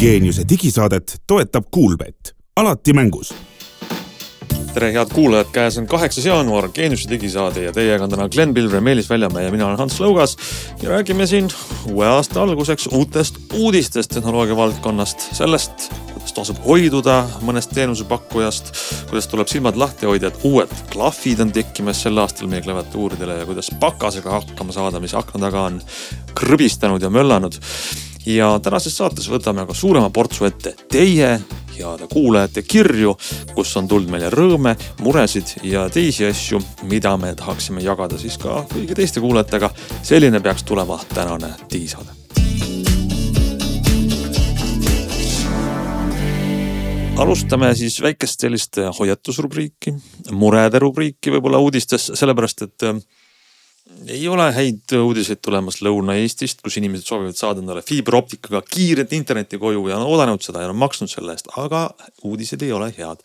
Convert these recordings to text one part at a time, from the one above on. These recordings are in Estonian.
Geeniuse digisaadet toetab Kuulbett, alati mängus. Tere, head kuulajad, käes on kaheksas jaanuar, Geeniuse digisaade ja teiega on täna Glen Pilver, Meelis Väljamäe ja mina olen Hans Lõugas. ja räägime siin uue aasta alguseks uutest uudistest tehnoloogia valdkonnast, sellest, kuidas tasub hoiduda mõnest teenusepakkujast, kuidas tuleb silmad lahti hoida, et uued klahvid on tekkimas sel aastal meie klaviatuuridele ja kuidas pakasega hakkama saada, mis akna taga on krõbistanud ja möllanud ja tänases saates võtame aga suurema portsu ette teie heade kuulajate kirju, kus on tulnud meile rõõme, muresid ja teisi asju, mida me tahaksime jagada siis ka kõigi teiste kuulajatega. selline peaks tulema tänane digisaade. alustame siis väikest sellist hoiatusrubriiki, murede rubriiki võib-olla uudistes, sellepärast et ei ole häid uudiseid tulemas Lõuna-Eestist, kus inimesed soovivad saada endale fiiberoptikaga kiiret internetti koju ja on oodanud seda ja on maksnud selle eest, aga uudised ei ole head.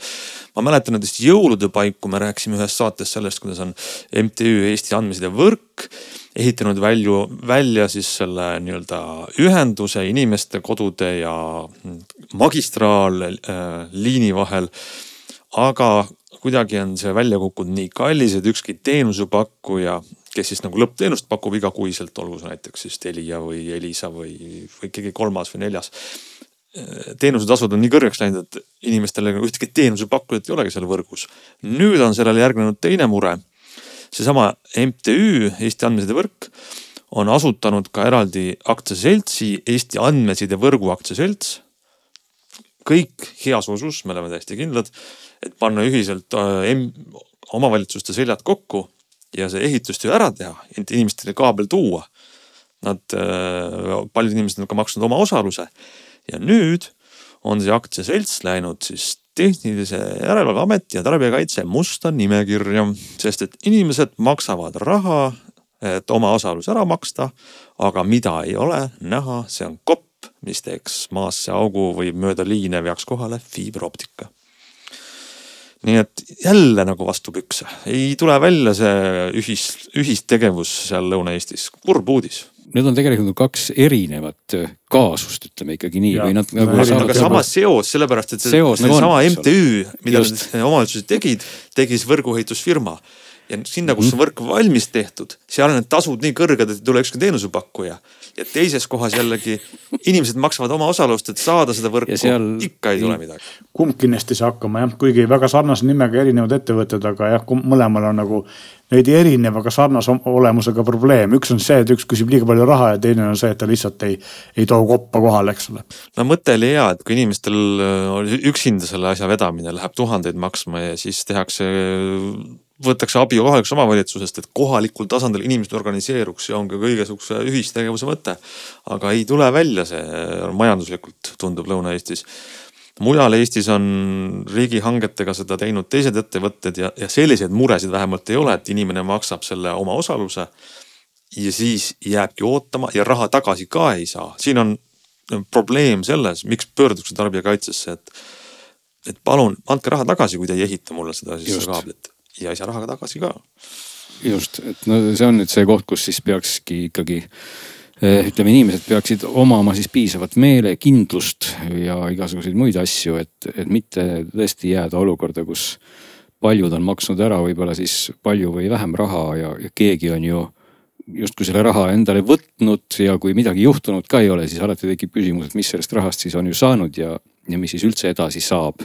ma mäletan näiteks jõulude paiku me rääkisime ühes saates sellest, kuidas on MTÜ Eesti Andmeside Võrk ehitanud välju, välja siis selle nii-öelda ühenduse inimeste kodude ja magistraalliini äh, vahel. aga kuidagi on see välja kukkunud nii kallis, et ükski teenusepakkuja kes siis nagu lõppteenust pakub igakuiselt, olgu see näiteks siis Telia või Elisa või, või keegi kolmas või neljas. teenusetasud on nii kõrgeks läinud, et inimestel ühtegi teenusepakkujat ei olegi seal võrgus. nüüd on sellele järgnenud teine mure. seesama MTÜ Eesti Andmeside Võrk on asutanud ka eraldi aktsiaseltsi Eesti Andmeside Võrgu aktsiaselts. kõik heas usus, me oleme täiesti kindlad, et panna ühiselt äh, omavalitsuste seljad kokku ja see ehitustöö ära teha, inimestele kaabel tuua. Nad, äh, paljud inimesed on ka maksnud oma osaluse ja nüüd on see aktsiaselts läinud siis tehnilise järelevalveameti ja tarbijakaitse musta nimekirja, sest et inimesed maksavad raha, et oma osalus ära maksta. aga mida ei ole näha, see on kopp, mis teeks maasse augu või mööda liine veaks kohale fiiberoptika nii et jälle nagu vastu pükse, ei tule välja see ühis, ühistegevus seal Lõuna-Eestis, kurb uudis. Need on tegelikult kaks erinevat äh, kaasust, ütleme ikkagi nii. või nad nagu. aga sama seos, sellepärast et see, seos, nagu seesama MTÜ, mida omavalitsused tegid, tegi siis võrguehitusfirma ja sinna, kus on võrk valmis tehtud, seal on need tasud nii kõrged, et ei tule ükski teenusepakkuja. ja teises kohas jällegi inimesed maksavad oma osalust, et saada seda võrku, seal... ikka ei tule midagi. kumb kindlasti ei saa hakkama jah, kuigi väga sarnase nimega erinevad ettevõtted, aga jah, mõlemal on nagu neid erineva, aga sarnase olemusega probleem. üks on see, et üks küsib liiga palju raha ja teine on see, et ta lihtsalt ei, ei too koppa kohale, eks ole. no mõte oli hea, et kui inimestel äh, üksinda selle asja vedamine läheb tuhandeid maksma ja siis tehakse võetakse abi kohalikust omavalitsusest, et kohalikul tasandil inimesed organiseeruks ja on ka kõige sihukese ühistegevuse mõte. aga ei tule välja see majanduslikult, tundub Lõuna-Eestis. mujal Eestis on riigihangetega seda teinud teised ettevõtted ja, ja selliseid muresid vähemalt ei ole, et inimene maksab selle oma osaluse. ja siis jääbki ootama ja raha tagasi ka ei saa, siin on probleem selles, miks pöördutakse tarbijakaitsesse, et et palun andke raha tagasi, kui te ei ehita mulle seda siis kaablit ja ei saa raha tagasi ka. just, et no see on nüüd see koht, kus siis peakski ikkagi eh, ütleme, inimesed peaksid omama siis piisavat meelekindlust ja igasuguseid muid asju, et, et mitte tõesti jääda olukorda, kus paljud on maksnud ära võib-olla siis palju või vähem raha ja, ja keegi on ju justkui selle raha endale võtnud ja kui midagi juhtunud ka ei ole, siis alati tekib küsimus, et mis sellest rahast siis on ju saanud ja ja mis siis üldse edasi saab.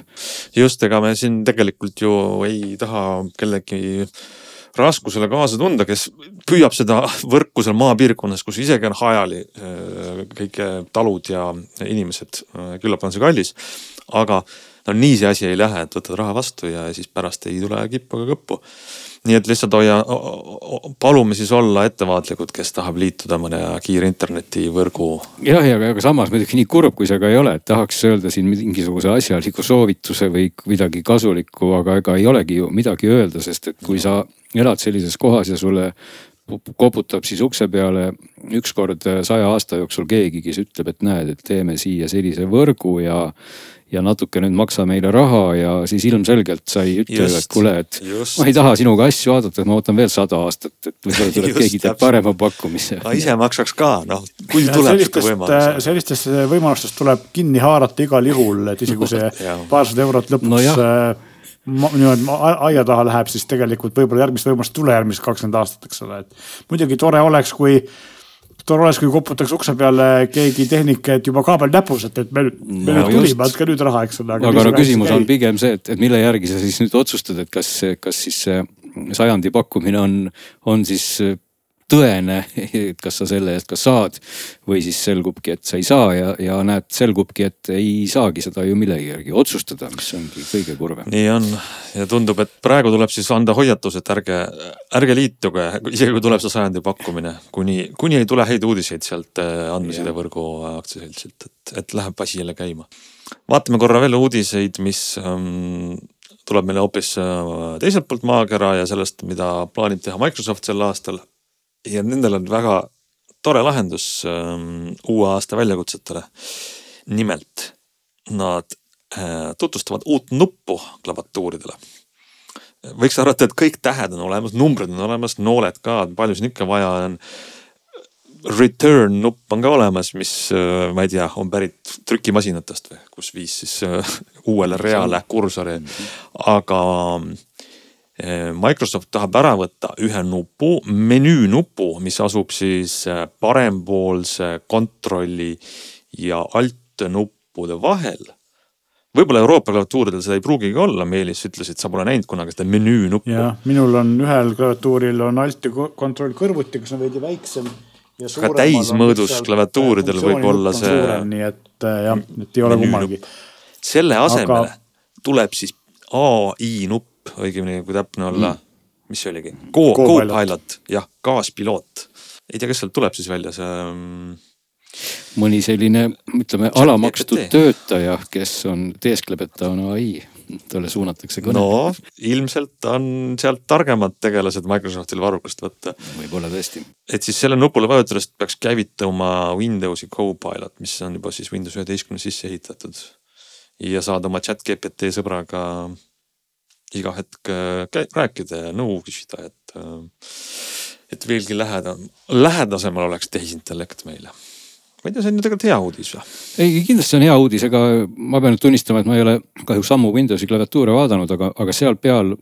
just, ega me siin tegelikult ju ei taha kellegi raskusele kaasa tunda, kes püüab seda võrku seal maapiirkonnas, kus isegi on hajali äh, kõik talud ja inimesed, äh, küllap on see kallis. aga no nii see asi ei lähe, et võtad raha vastu ja siis pärast ei tule kippu ega kõppu nii et lihtsalt hoia, palume siis olla ettevaatlikud, kes tahab liituda mõne kiire internetivõrgu. jah, ja aga samas muidugi nii kurb, kui see ka ei ole, et tahaks öelda siin mingisuguse asjaliku soovituse või midagi kasulikku, aga ega ei olegi ju midagi öelda, sest et kui sa elad sellises kohas ja sulle koputab siis ukse peale ükskord saja aasta jooksul keegi, kes ütleb, et näed, et teeme siia sellise võrgu ja ja natuke nüüd maksa meile raha ja siis ilmselgelt sa ei ütle, et kuule, et just. ma ei taha sinuga asju vaadata, ma ootan veel sada aastat, et võib-olla tuleb keegi teeb parema pakkumise. aga ise maksaks ka, noh, kui tuleb sihuke võimalus. Äh, sellistest võimalustest tuleb kinni haarata igal juhul, et isegi kui see paarsada eurot lõpuks no äh, niimoodi aia taha läheb, siis tegelikult võib-olla järgmist võimalust ei tule järgmised kakskümmend aastat, eks ole, et muidugi tore oleks, kui tore oleks, kui koputaks ukse peale keegi tehnik, et juba kaabel näpus, et, et me, me no, nüüd tulime, andke nüüd raha, eks ole. aga no küsimus on pigem see, et, et mille järgi sa siis nüüd otsustad, et kas, kas siis see sajandi pakkumine on, on siis tõene, kas sa selle eest ka saad või siis selgubki, et sa ei saa ja, ja näed, selgubki, et ei saagi seda ju millegi järgi otsustada, mis ongi kõige kurvem. nii on ja tundub, et praegu tuleb siis anda hoiatus, et ärge, ärge liituge, isegi kui tuleb see sajandi pakkumine, kuni, kuni ei tule häid uudiseid sealt äh, andmesidevõrgu aktsiaseltsilt, et, et läheb asi jälle käima. vaatame korra veel uudiseid, mis ähm, tuleb meile hoopis äh, teiselt poolt maakera ja sellest, mida plaanib teha Microsoft sel aastal ja nendel on väga tore lahendus ähm, uue aasta väljakutsetele. nimelt nad äh, tutvustavad uut nuppu klaviatuuridele. võiks arvata, et kõik tähed on olemas, numbrid on olemas, nooled ka, palju siin ikka vaja on. Return nupp on ka olemas, mis äh, ma ei tea, on pärit trükimasinatest või, kus viis siis äh, uuele reale kursori, aga Eh, Microsoft tahab ära võtta ühe nupu, menüünupu, mis asub siis eh, parempoolse kontrolli ja alt nuppude vahel. võib-olla Euroopa klaviatuuridel seda ei pruugigi olla, Meelis ütles, et sa pole näinud kunagi seda menüünuppu. jah, minul on ühel klaviatuuril on alt ja kontroll kõrvuti, kes on veidi väiksem. ka täismõõdus klaviatuuridel võib olla see. nii et eh, jah, et ei ole kummagi. selle asemele Aga... tuleb siis ai nupp õigemini kui täpne olla mm., mis see oligi, Go, Go-Pilot, jah, kaaspiloot. ei tea, kes sealt tuleb siis välja, see um.... mõni selline, ütleme alamakstud töötaja, kes on, teeskleb, et ta on ai talle suunatakse kõne. no ilmselt on sealt targemad tegelased Microsoftil varrukast võtta. võib-olla tõesti. et siis selle nupule vajutades peaks käivituma Windowsi Copilot, mis on juba siis Windows üheteistkümne sisse ehitatud. ja saad oma chat GPT sõbraga iga hetk äh, rääkida ja nõu küsida, et, äh, et veelgi lähedam, lähedasemal oleks tehisintellekt meile ma ei tea, see on ju tegelikult hea uudis või? ei, kindlasti on hea uudis, ega ma pean nüüd tunnistama, et ma ei ole kahjuks ammu Windowsi klaviatuure vaadanud, aga, aga seal peal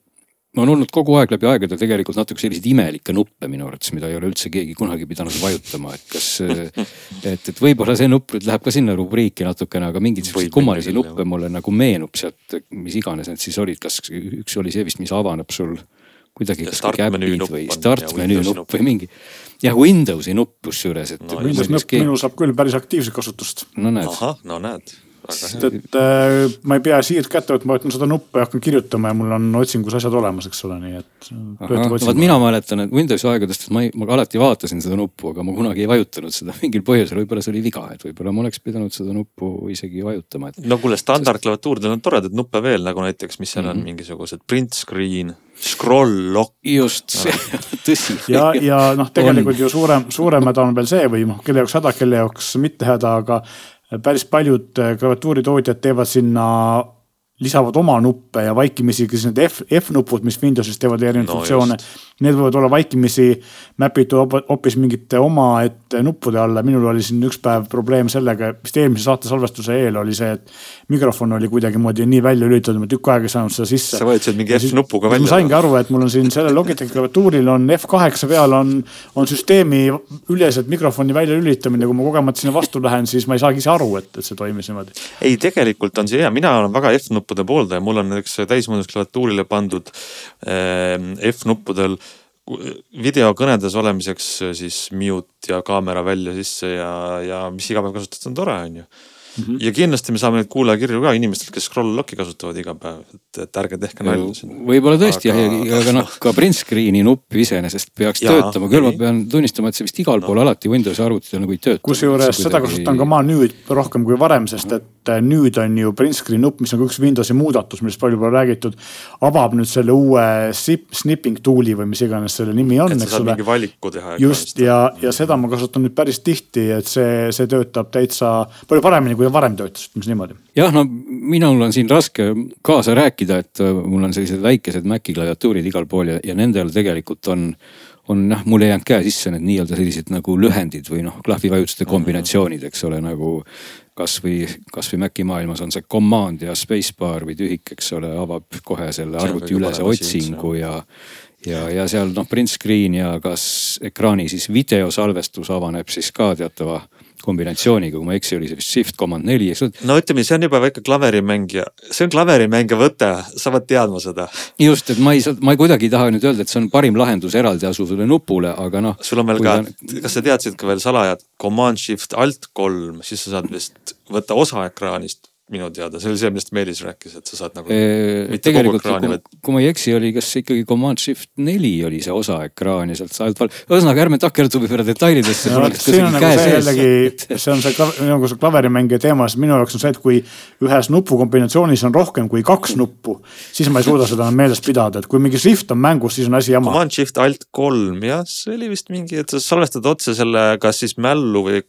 on olnud kogu aeg läbi aegade tegelikult natuke selliseid imelikke nuppe minu arvates, mida ei ole üldse keegi kunagi pidanud vajutama, et kas. et, et võib-olla see nupp nüüd läheb ka sinna rubriiki natukene, aga mingeid siukseid kummalisi nuppe mulle nagu meenub sealt, mis iganes need siis olid, kas üks oli see vist, mis avaneb sul kuidagi. või startmenüü nupp või mingi. jah, Windowsi nupp kusjuures, et no,. Windows nupp keegi... minul saab küll päris aktiivset kasutust. no näed. ahah, no näed sest et äh, ma ei pea siirt kätte võtma, võtan seda nuppu ja hakkan kirjutama ja mul on otsingus asjad olemas, eks ole, nii et. vot mina mäletan, et Windowsi aegadest, et ma, ei, ma alati vaatasin seda nuppu, aga ma kunagi ei vajutanud seda mingil põhjusel, võib-olla see oli viga, et võib-olla ma oleks pidanud seda nuppu isegi vajutama et.... no kuule, standardklaviatuuridel on toredaid nuppe veel nagu näiteks, mis seal mm -hmm. on mhm. mingisugused print screen scroll lock. just, tõsi. ja, ja noh, tegelikult on. ju suurem, suurem häda on veel see või noh, kelle jaoks häda, kelle jaoks mitte häda, aga päris paljud äh, klaviatuuritootjad teevad sinna lisavad oma nuppe ja vaikimisi ka siis need F, F-nupud, mis Windowsis teevad erinevaid no, funktsioone. Need võivad olla vaikimisi mäpitud hoopis mingite omaette nuppude alla. minul oli siin üks päev probleem sellega, vist eelmise saate salvestuse eel oli see, et mikrofon oli kuidagimoodi nii välja lülitatud, ma tükk aega ei saanud seda sisse. sa vajutasid mingi F-nupuga välja. ma saingi aru, et mul on siin sellel Logitechi klaviatuuril on F8 peal on, on süsteemi üleselt mikrofoni välja lülitamine. kui ma kogemata sinna vastu lähen, siis ma ei saagi ise aru, et, et see toimis niimoodi. ei, tegelikult on see hea, mina olen väga F-nupp F-nuppude pooldaja, mul on näiteks täismõõdus klaviatuurile pandud ehm, F-nuppudel videokõnedes olemiseks siis mute ja kaamera välja sisse ja, ja mis iga päev kasutad, see on tore, on ju -hmm. ja kindlasti me saame neid kuulajakirju ka inimestelt, kes scroll lock'i kasutavad iga päev, et, et ärge tehke nalja siin. võib-olla tõesti aga... jah, aga noh, ka print screen'i nupp iseenesest peaks ja, töötama, küll ma pean tunnistama, et see vist igal no. pool alati Windowsi arvutitel nagu ei tööta. kusjuures seda kasutan ka ma nüüd rohkem kui varem, sest et et äh, nüüd on ju print screen nupp, mis on ka üks Windowsi muudatus, millest palju pole räägitud. avab nüüd selle uue sip, snipping tool'i või mis iganes selle nimi on, eks ole. mingi valiku teha. just ja, ja seda ma kasutan nüüd päris tihti, et see, see töötab täitsa palju paremini, kui varem töötas, ütleme siis niimoodi. jah, no minul on siin raske kaasa rääkida, et äh, mul on sellised väikesed Maci klaviatuurid igal pool ja, ja nendel tegelikult on on noh, mul ei jäänud käe sisse need nii-öelda sellised nagu lühendid või noh, klahvivajutuste kombinatsioonid, eks ole, nagu kasvõi, kasvõi Maci maailmas on see command ja spacebar või tühik, eks ole, avab kohe selle arvutiülese otsingu ja ja, ja seal noh, print screen ja kas ekraani siis videosalvestus avaneb siis ka teatava kombinatsiooniga, kui ma ei eksi, oli see vist shift command neli, eks no ütleme, see on juba väike klaverimängija, see on klaverimängija võte, sa pead teadma seda. just, et ma ei, ma ei kuidagi ei taha nüüd öelda, et see on parim lahendus eraldi asuvale nupule, aga noh. sul on veel ka ta..., kas sa teadsid ka veel salajad command shift alt kolm, siis sa saad vist võtta osa ekraanist minu teada, see oli see, millest Meelis rääkis, et sa saad nagu eee, tegelikult ekraani, kui, kui ma ei eksi, oli kas ikkagi Command Shift neli oli see osa ekraan ja sealt sa ainult val-, ühesõnaga ärme takerdu võib-olla detailidesse. No, see on nagu see jällegi, see on see nagu see klaverimängija teema, sest minu jaoks on see, et kui ühes nupukombinatsioonis on rohkem kui kaks nuppu, siis ma ei suuda seda meeles pidada, et kui mingi shift on mängus, siis on asi jama. Command Shift Alt kolm jah, see oli vist mingi, et sa salvestad otse selle, kas siis mällu või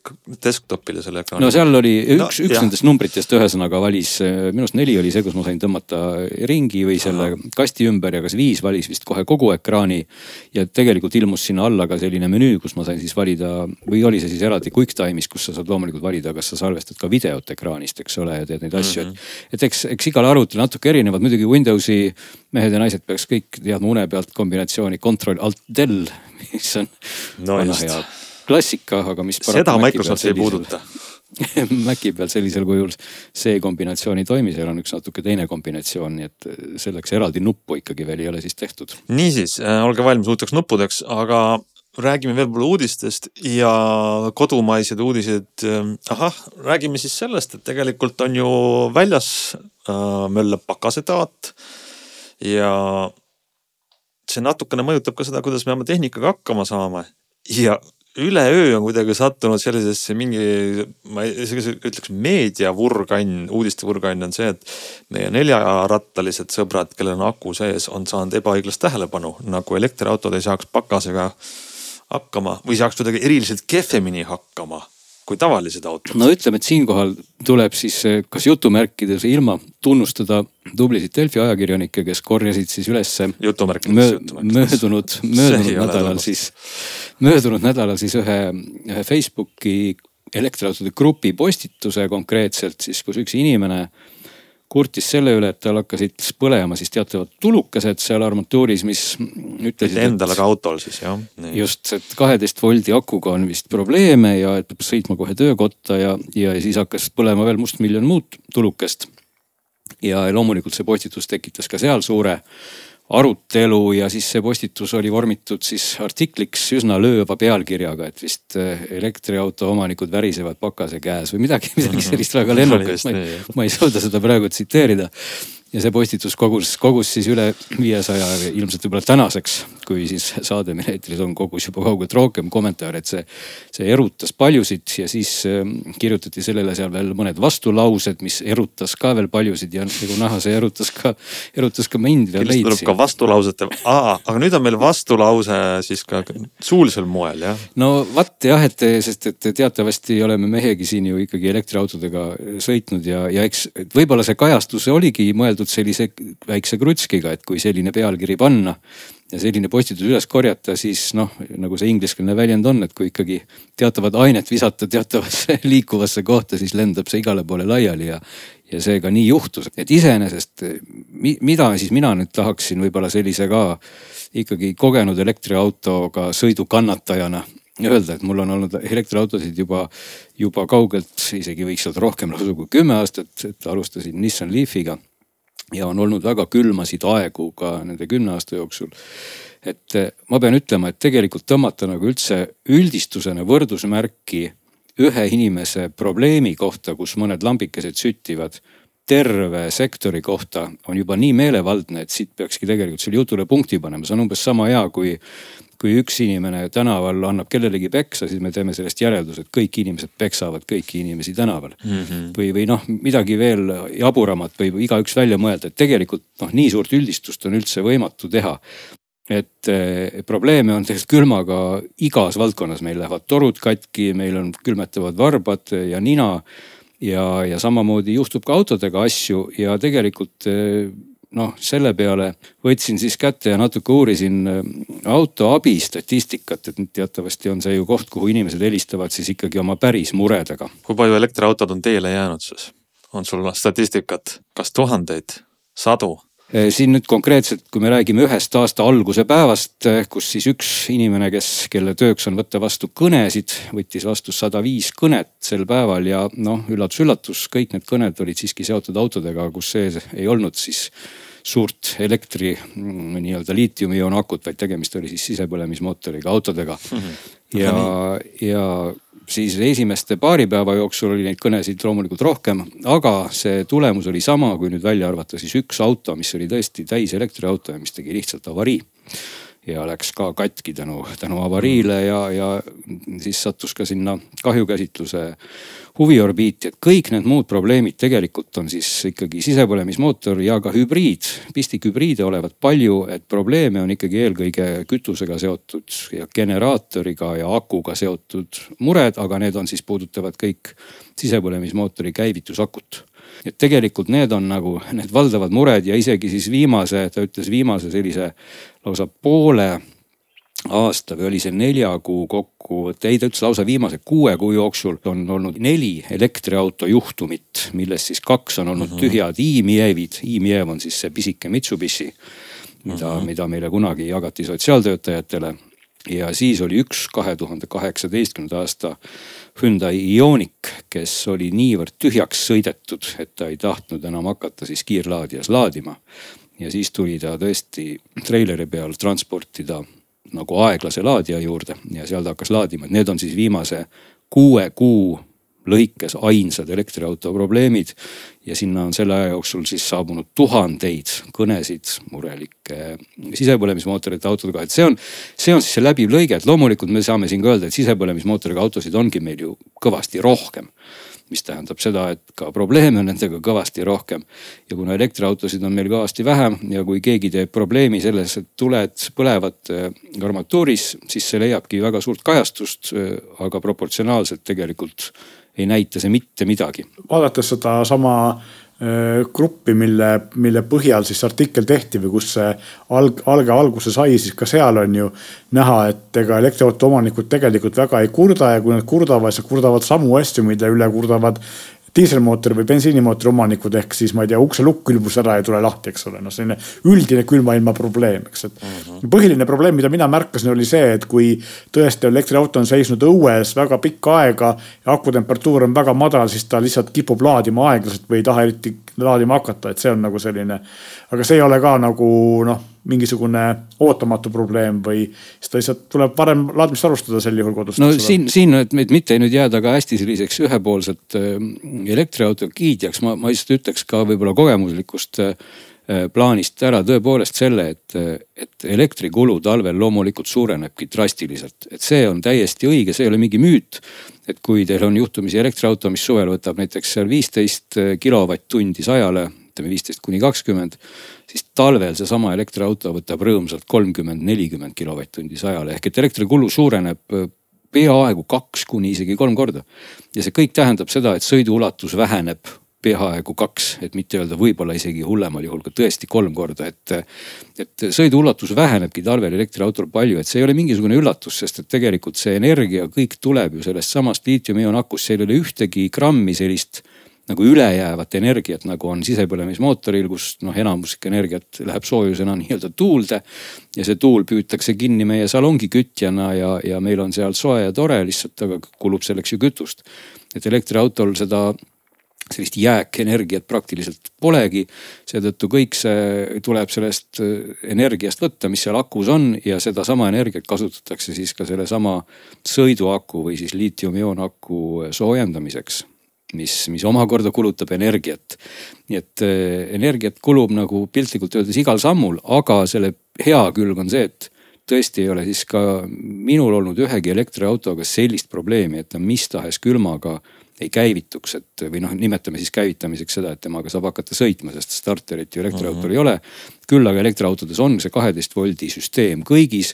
desktop'ile selle ekraani. no seal oli üks no,, üks jah. nendest numbritest ühesõnaga ühesõnaga valis, minu arust neli oli see, kus ma sain tõmmata ringi või selle kasti ümber ja kas viis valis vist kohe kogu ekraani. ja tegelikult ilmus sinna alla ka selline menüü, kus ma sain siis valida või oli see siis eraldi QuickTime'is, kus sa saad loomulikult valida, kas sa salvestad ka videot ekraanist, eks ole, ja teed neid asju mm, -hmm. et. et eks, eks igal arvutil natuke erinevad, muidugi Windowsi mehed ja naised peaks kõik teadma une pealt kombinatsiooni Control Alt Del, mis on no väga hea klassika, aga mis. seda Microsoft ei puuduta Maci peal sellisel kujul see kombinatsioon ei toimi, seal on üks natuke teine kombinatsioon, nii et selleks eraldi nuppu ikkagi veel ei ole siis tehtud. niisiis äh,, olge valmis uuteks nuppudeks, aga räägime veel võib-olla uudistest ja kodumaised uudised. Äh, ahah, räägime siis sellest, et tegelikult on ju väljas äh, möllab pakasetaat ja see natukene mõjutab ka seda, kuidas me oma tehnikaga hakkama saame ja üleöö on kuidagi sattunud sellisesse mingi, ma isegi ütleks meediavurgann, uudistevurgann on see, et meie neljarattalised sõbrad, kellel on aku sees, on saanud ebaõiglast tähelepanu, nagu elektriautod ei saaks pakasega hakkama või saaks kuidagi eriliselt kehvemini hakkama kui tavalised autod. no ütleme, et siinkohal tuleb siis kas jutumärkides ilma tunnustada tublisid Delfi ajakirjanikke, kes korjasid siis ülesse möö, möödunud, möödunud nädalal siis, möödunud nädalal siis ühe, ühe Facebooki elektriautode grupi postituse konkreetselt siis, kus üks inimene kurtis selle üle, et tal hakkasid põlema siis teatavad tulukesed seal armatuuris, mis ütlesid. Endal, aga autol siis jah. just, et kaheteist voldi akuga on vist probleeme ja et peab sõitma kohe töökotta ja, ja siis hakkas põlema veel mustmiljon muud tulukest. ja loomulikult see postitus tekitas ka seal suure arutelu ja siis see postitus oli vormitud siis artikliks üsna lööva pealkirjaga, et vist eh, elektriauto omanikud värisevad pakase käes või midagi, midagi sellist väga ei, ma ei suuda seda praegu tsiteerida. Ja see postitus kogus, kogus siis üle viiesaja, ilmselt võib-olla tänaseks, kui siis saade meil eetris on, kogus juba kaugelt rohkem kommentaare, et see, see erutas paljusid ja siis äh, kirjutati sellele seal veel mõned vastulaused, mis erutas ka veel paljusid ja nagu näha, see erutas ka, erutas ka mind veel veits. tuleb ka vastulausete, aga nüüd on meil vastulause siis ka suulisel moel jah? no vot jah, et sest, et teatavasti oleme mehegi siin ju ikkagi elektriautodega sõitnud ja, ja eks võib-olla see kajastus oligi mõeldud mõeldud sellise väikse krutskiga, et kui selline pealkiri panna ja selline postitus üles korjata, siis noh, nagu see ingliskeelne väljend on, et kui ikkagi teatavat ainet visata teatavasse liikuvasse kohta, siis lendab see igale poole laiali ja, ja seega nii juhtus, et iseenesest mida siis mina nüüd tahaksin võib-olla sellise ka ikkagi kogenud elektriautoga sõidu kannatajana öelda, et mul on olnud elektriautosid juba, juba kaugelt, isegi võiks öelda rohkem lausa kui kümme aastat, et alustasin Nissan Leafiga ja on olnud väga külmasid aegu ka nende kümne aasta jooksul. et eh, ma pean ütlema, et tegelikult tõmmata nagu üldse üldistusena võrdusmärki ühe inimese probleemi kohta, kus mõned lambikesed süttivad terve sektori kohta on juba nii meelevaldne, et siit peakski tegelikult selle jutule punkti panema, see on umbes sama hea, kui kui üks inimene tänaval annab kellelegi peksa, siis me teeme sellest järelduse, et kõik inimesed peksavad kõiki inimesi tänaval mm. -hmm. või, või noh, midagi veel jaburamat võib igaüks välja mõelda, et tegelikult noh, nii suurt üldistust on üldse võimatu teha et eh, probleeme on tegelikult külmaga igas valdkonnas, meil lähevad torud katki, meil on külmetavad varbad ja nina. ja, ja samamoodi juhtub ka autodega asju ja tegelikult eh, noh, selle peale võtsin siis kätte ja natuke uurisin äh, auto abistatistikat, et teatavasti on see ju koht, kuhu inimesed helistavad siis ikkagi oma päris muredega. kui palju elektriautod on teele jäänud siis? on sul statistikat, kas tuhandeid, sadu? Äh, siin nüüd konkreetselt, kui me räägime ühest aasta alguse päevast, äh, kus siis üks inimene, kes, kelle tööks on võtta vastu kõnesid, võttis vastu sada viis kõnet sel päeval ja noh, üllatus-üllatus, kõik need kõned olid siiski seotud autodega, kus sees ei olnud siis suurt elektri mm, nii-öelda liitiumioonakut, vaid tegemist oli siis sisepõlemismootoriga autodega mm. -hmm. ja, ja siis esimeste paari päeva jooksul oli neid kõnesid loomulikult rohkem, aga see tulemus oli sama, kui nüüd välja arvata siis üks auto, mis oli tõesti täis elektriauto ja mis tegi lihtsalt avarii ja läks ka katki tänu, tänu avariile ja, ja siis sattus ka sinna kahjukäsitluse huviorbiiti, et kõik need muud probleemid tegelikult on siis ikkagi sisepõlemismootor ja ka hübriid. pistikhübriide olevat palju, et probleeme on ikkagi eelkõige kütusega seotud ja generaatoriga ja akuga seotud mured, aga need on siis puudutavad kõik sisepõlemismootori käivitusakut et tegelikult need on nagu need valdavad mured ja isegi siis viimase, ta ütles viimase sellise lausa poole aasta või oli see nelja kuu kokkuvõte, ei ta ütles lausa viimase kuue kuu jooksul on olnud neli elektriauto juhtumit, millest siis kaks on olnud mhm. -huh. tühjad e-Mievid. e-Miev on siis see pisike Mitsubishi, mida mhm. -huh. mida meile kunagi jagati sotsiaaltöötajatele. Ja siis oli üks kahe tuhande kaheksateistkümnenda aasta Hyundai Ioniq, kes oli niivõrd tühjaks sõidetud, et ta ei tahtnud enam hakata siis kiirlaadijas laadima. ja siis tuli ta tõesti treileri peal transportida nagu aeglase laadija juurde ja seal ta hakkas laadima, et need on siis viimase kuue kuu lõikes ainsad elektriauto probleemid. ja sinna on selle aja jooksul siis saabunud tuhandeid kõnesid murelike sisepõlemismootorite autodega, et see on, see on siis see läbiv lõige, et loomulikult me saame siin ka öelda, et sisepõlemismootoriga autosid ongi meil ju kõvasti rohkem mis tähendab seda, et ka probleeme on nendega kõvasti rohkem. ja kuna elektriautosid on meil kõvasti vähem ja kui keegi teeb probleemi selles, et tuled põlevad äh, armatuuris, siis see leiabki väga suurt kajastust, äh, aga proportsionaalselt tegelikult ei näita see mitte midagi. vaadates sedasama gruppi, mille, mille põhjal siis artikkel tehti või kus see alg, alge alguse sai, siis ka seal on ju näha, et ega elektriauto omanikud tegelikult väga ei kurda ja kui nad kurdavad, siis kurdavad samu asju, mille üle kurdavad diiselmootori või bensiinimootori omanikud ehk siis ma ei tea, ukselukk külmus ära ja ei tule lahti, eks ole, noh, selline üldine külmailma probleem, eks, et mm. -hmm. põhiline probleem, mida mina märkasin, oli see, et kui tõesti elektriauto on seisnud õues väga pikka aega ja akutemperatuur on väga madal, siis ta lihtsalt kipub laadima aeglaselt või ei taha eriti laadima hakata, et see on nagu selline. aga see ei ole ka nagu noh mingisugune ootamatu probleem või siis ta lihtsalt tuleb varem laadimist alustada sel juhul kodus. no siin, siin, et mitte nüüd jääda ka hästi selliseks ühepoolselt äh, elektriauto kiidjaks, ma, ma lihtsalt ütleks ka võib-olla kogemuslikust äh, plaanist ära tõepoolest selle, et, et elektrikulu talvel loomulikult suurenebki drastiliselt. et see on täiesti õige, see ei ole mingi müüt. et kui teil on juhtumisi elektriauto, mis suvel võtab näiteks seal viisteist kilovatt-tundi sajale, ütleme viisteist kuni kakskümmend siis talvel seesama elektriauto võtab rõõmsalt kolmkümmend, nelikümmend kilovatt-tundi sajale ehk et elektrikulu suureneb peaaegu kaks kuni isegi kolm korda. ja see kõik tähendab seda, et sõiduulatus väheneb peaaegu kaks, et mitte öelda võib-olla isegi hullemal juhul ka tõesti kolm korda, et. et sõiduulatus vähenebki talvel elektriautol palju, et see ei ole mingisugune üllatus, sest et tegelikult see energia kõik tuleb ju sellest samast liitiumioonakust, seal ei ole ühtegi grammi sellist nagu ülejäävat energiat, nagu on sisepõlemismootoril, kus noh, enamus energiat läheb soojusena nii-öelda tuulde. ja see tuul püütakse kinni meie salongi kütjana ja, ja meil on seal soe ja tore lihtsalt, aga kulub selleks ju kütust. et elektriautol seda sellist jääkenergiat praktiliselt polegi. seetõttu kõik see tuleb sellest energiast võtta, mis seal akus on ja sedasama energiat kasutatakse siis ka sellesama sõiduaku või siis liitiumioon-aku soojendamiseks mis, mis omakorda kulutab energiat. nii et äh, energiat kulub nagu piltlikult öeldes igal sammul, aga selle hea külg on see, et tõesti ei ole siis ka minul olnud ühegi elektriautoga sellist probleemi, et ta mis tahes külmaga ei käivituks, et või noh, nimetame siis käivitamiseks seda, et temaga saab hakata sõitma, sest starterit ju elektriautol mm -hmm. ei ole. küll aga elektriautodes on see kaheteist voldi süsteem kõigis.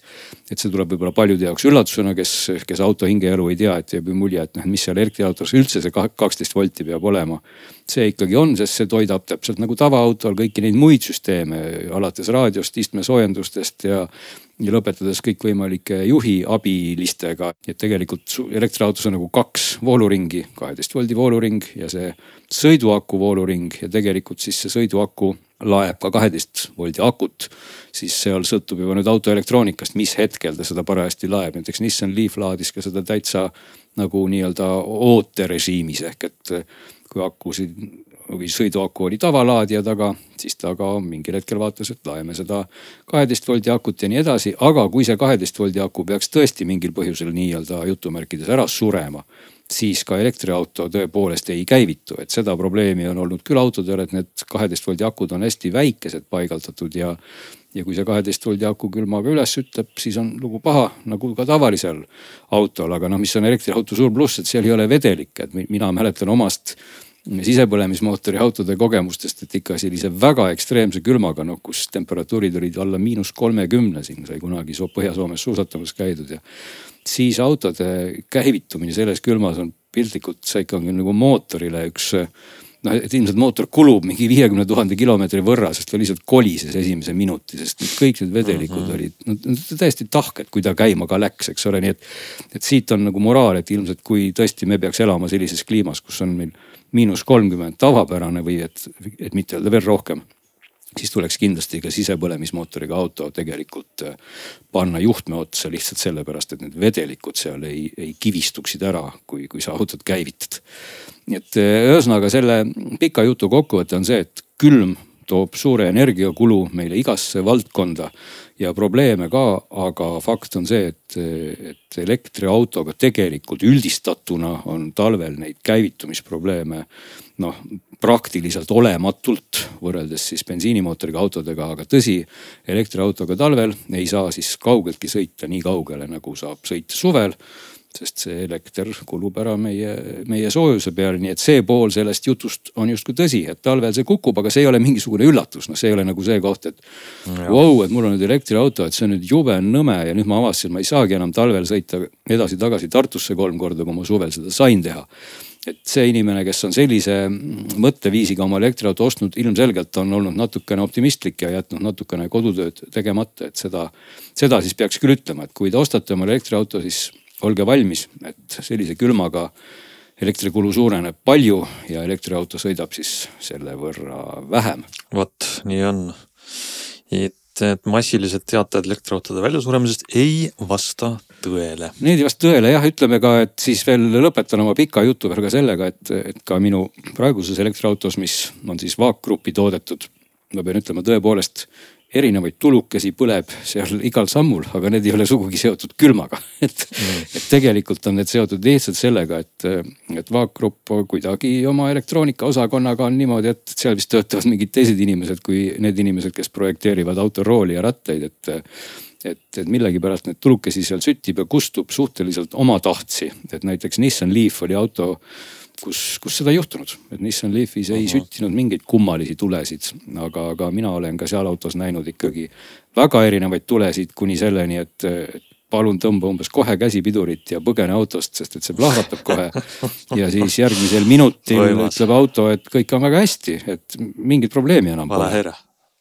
et see tuleb võib-olla paljude jaoks üllatusena, kes, kes auto hingeelu ei tea, et jääb ju mulje, et noh, mis seal elektriautos üldse see kaksteist volti peab olema. see ikkagi on, sest see toidab täpselt nagu tavaautol kõiki neid muid süsteeme, alates raadiost, istmesoojendustest ja ja lõpetades kõikvõimalike juhi abilistega. et tegelikult elektriautos on nagu kaks vooluringi, kaheteist voldi vooluring ja see sõiduaku vooluring ja tegelikult siis see sõiduaku laeb ka kaheteist voldi akut. siis seal sõltub juba nüüd auto elektroonikast, mis hetkel ta seda parajasti laeb, näiteks Nissan Leaf laadis ka seda täitsa nagu nii-öelda ooterežiimis ehk et kui akusid või sõiduaku oli tavalaadija taga, siis ta ka mingil hetkel vaatas, et laeme seda kaheteist voldi akut ja nii edasi. aga kui see kaheteist voldi aku peaks tõesti mingil põhjusel nii-öelda jutumärkides ära surema, siis ka elektriauto tõepoolest ei käivitu, et seda probleemi on olnud küll autodel, et need kaheteist voldi akud on hästi väikesed paigaldatud ja ja kui see kaheteist voldi aku külmaga üles ütleb, siis on lugu paha nagu ka tavalisel autol, aga noh, mis on elektriauto suur pluss, et seal ei ole vedelikke, et mina mäletan omast sisepõlemismootori autode kogemustest, et ikka sellise väga ekstreemse külmaga, noh kus temperatuurid olid alla miinus kolmekümne, siin sai kunagi Põhja-Soomes suusatamas käidud ja. siis autode käivitumine selles külmas on piltlikult, see ikka on nagu mootorile üks noh, et ilmselt mootor kulub mingi viiekümne tuhande kilomeetri võrra, sest ta lihtsalt kolises esimese minuti, sest kõik need vedelikud mm -hmm. olid no, täiesti tahked, kui ta käima ka läks, eks ole, nii et. et siit on nagu moraal, et ilmselt kui tõesti me peaks elama sellises kliimas, kus on meil miinus kolmkümmend tavapärane või et, et mitte öelda veel rohkem siis tuleks kindlasti ka sisepõlemismootoriga auto tegelikult äh, panna juhtme otsa lihtsalt sellepärast, et need vedelikud seal ei, ei kivistuksid ära, kui, kui sa autot käivitad. Nii et äh, ühesõnaga selle pika jutu kokkuvõte on see, et külm toob suure energiakulu meile igasse valdkonda ja probleeme ka, aga fakt on see, et, et elektriautoga tegelikult üldistatuna on talvel neid käivitumisprobleeme noh, praktiliselt olematult võrreldes siis bensiinimootoriga autodega, aga tõsi, elektriautoga talvel ei saa siis kaugeltki sõita nii kaugele, nagu saab sõita suvel sest see elekter kulub ära meie, meie soojuse peale, nii et see pool sellest jutust on justkui tõsi, et talvel see kukub, aga see ei ole mingisugune üllatus, noh, see ei ole nagu see koht, et vau wow,, et mul on nüüd elektriauto, et see on nüüd jube nõme ja nüüd ma avastasin, et ma ei saagi enam talvel sõita edasi-tagasi Tartusse kolm korda, kui ma suvel seda sain teha. Et see inimene, kes on sellise mõtteviisiga oma elektriauto ostnud, ilmselgelt on olnud natukene optimistlik ja jätnud natukene kodutööd tegemata, et seda, seda siis peaks küll ütlema, et kui te ostate oma elektriauto, siis olge valmis, et sellise külmaga elektrikulu suureneb palju ja elektriauto sõidab siis selle võrra vähem. vot nii on. et, et massilised teated elektriautode väljasuremisest ei vasta tõele. Need ei vasta tõele jah, ütleme ka, et siis veel lõpetan oma pika jutu veel ka sellega, et, et ka minu praeguses elektriautos, mis on siis Vaak Grupi toodetud, ma pean ütlema tõepoolest erinevaid tulukesi põleb seal igal sammul, aga need ei ole sugugi seotud külmaga et mm., et tegelikult on need seotud lihtsalt sellega, et, et Vaak Grupp kuidagi oma elektroonikaosakonnaga on niimoodi, et seal vist töötavad mingid teised inimesed kui need inimesed, kes projekteerivad autorooli ja rattaid, et et, et millegipärast need tulukesi seal süttib ja kustub suhteliselt omatahtsi, et näiteks Nissan Leaf oli auto kus, kus seda ei juhtunud, et Nissan Leafis ei Aha. süttinud mingeid kummalisi tulesid, aga, aga mina olen ka seal autos näinud ikkagi väga erinevaid tulesid kuni selleni, et, palun tõmba umbes kohe käsipidurit ja põgene autost, sest et see plahvatab kohe. ja siis järgmisel minutil Võimas. ütleb auto, et kõik on väga hästi, et mingit probleemi enam pole.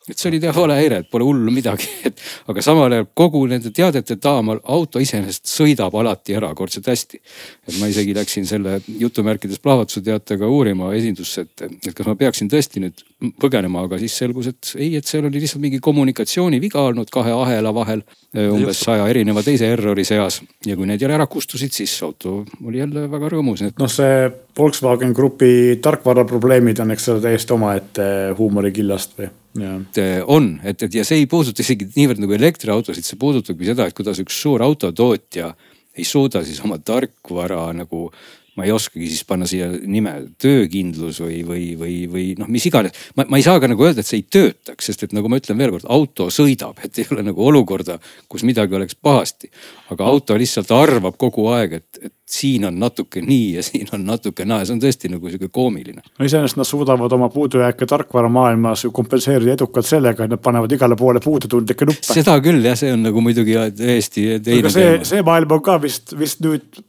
Et see oli teha valehäire, et pole hullu midagi, et aga samal ajal kogu nende teadete taamal auto iseenesest sõidab alati erakordselt hästi. et ma isegi läksin selle jutumärkides plahvatuse teatega uurima esindusse, et, et kas ma peaksin tõesti nüüd põgenema, aga siis selgus, et ei, et seal oli lihtsalt mingi kommunikatsiooniviga olnud kahe ahela vahel. umbes saja erineva teise errori seas ja kui need jälle ära kustusid, siis auto oli jälle väga rõõmus et.... noh, see Volkswagen Grupi tarkvaraprobleemid on, eks ole, täiesti omaette huumorikillast või et äh, on, et, et ja see ei puuduta isegi niivõrd nagu elektriautosid, see puudutabki seda, et kuidas üks suur autotootja ei suuda siis oma tarkvara nagu ma ei oskagi siis panna siia nime töökindlus või, või, või, või noh, mis iganes. ma, ma ei saa ka nagu öelda, et see ei töötaks, sest et nagu ma ütlen veelkord, auto sõidab, et ei ole nagu olukorda, kus midagi oleks pahasti. aga auto lihtsalt arvab kogu aeg, et, et siin on natuke nii ja siin on natuke naa ja see on tõesti nagu sihuke koomiline. no iseenesest nad suudavad oma puudujääke tarkvaramaailmas kompenseerida edukalt sellega, et nad panevad igale poole puudutundlikke nuppe. seda küll jah, see on nagu muidugi täiesti teine teema. see, see maailm on ka vist, vist nüüd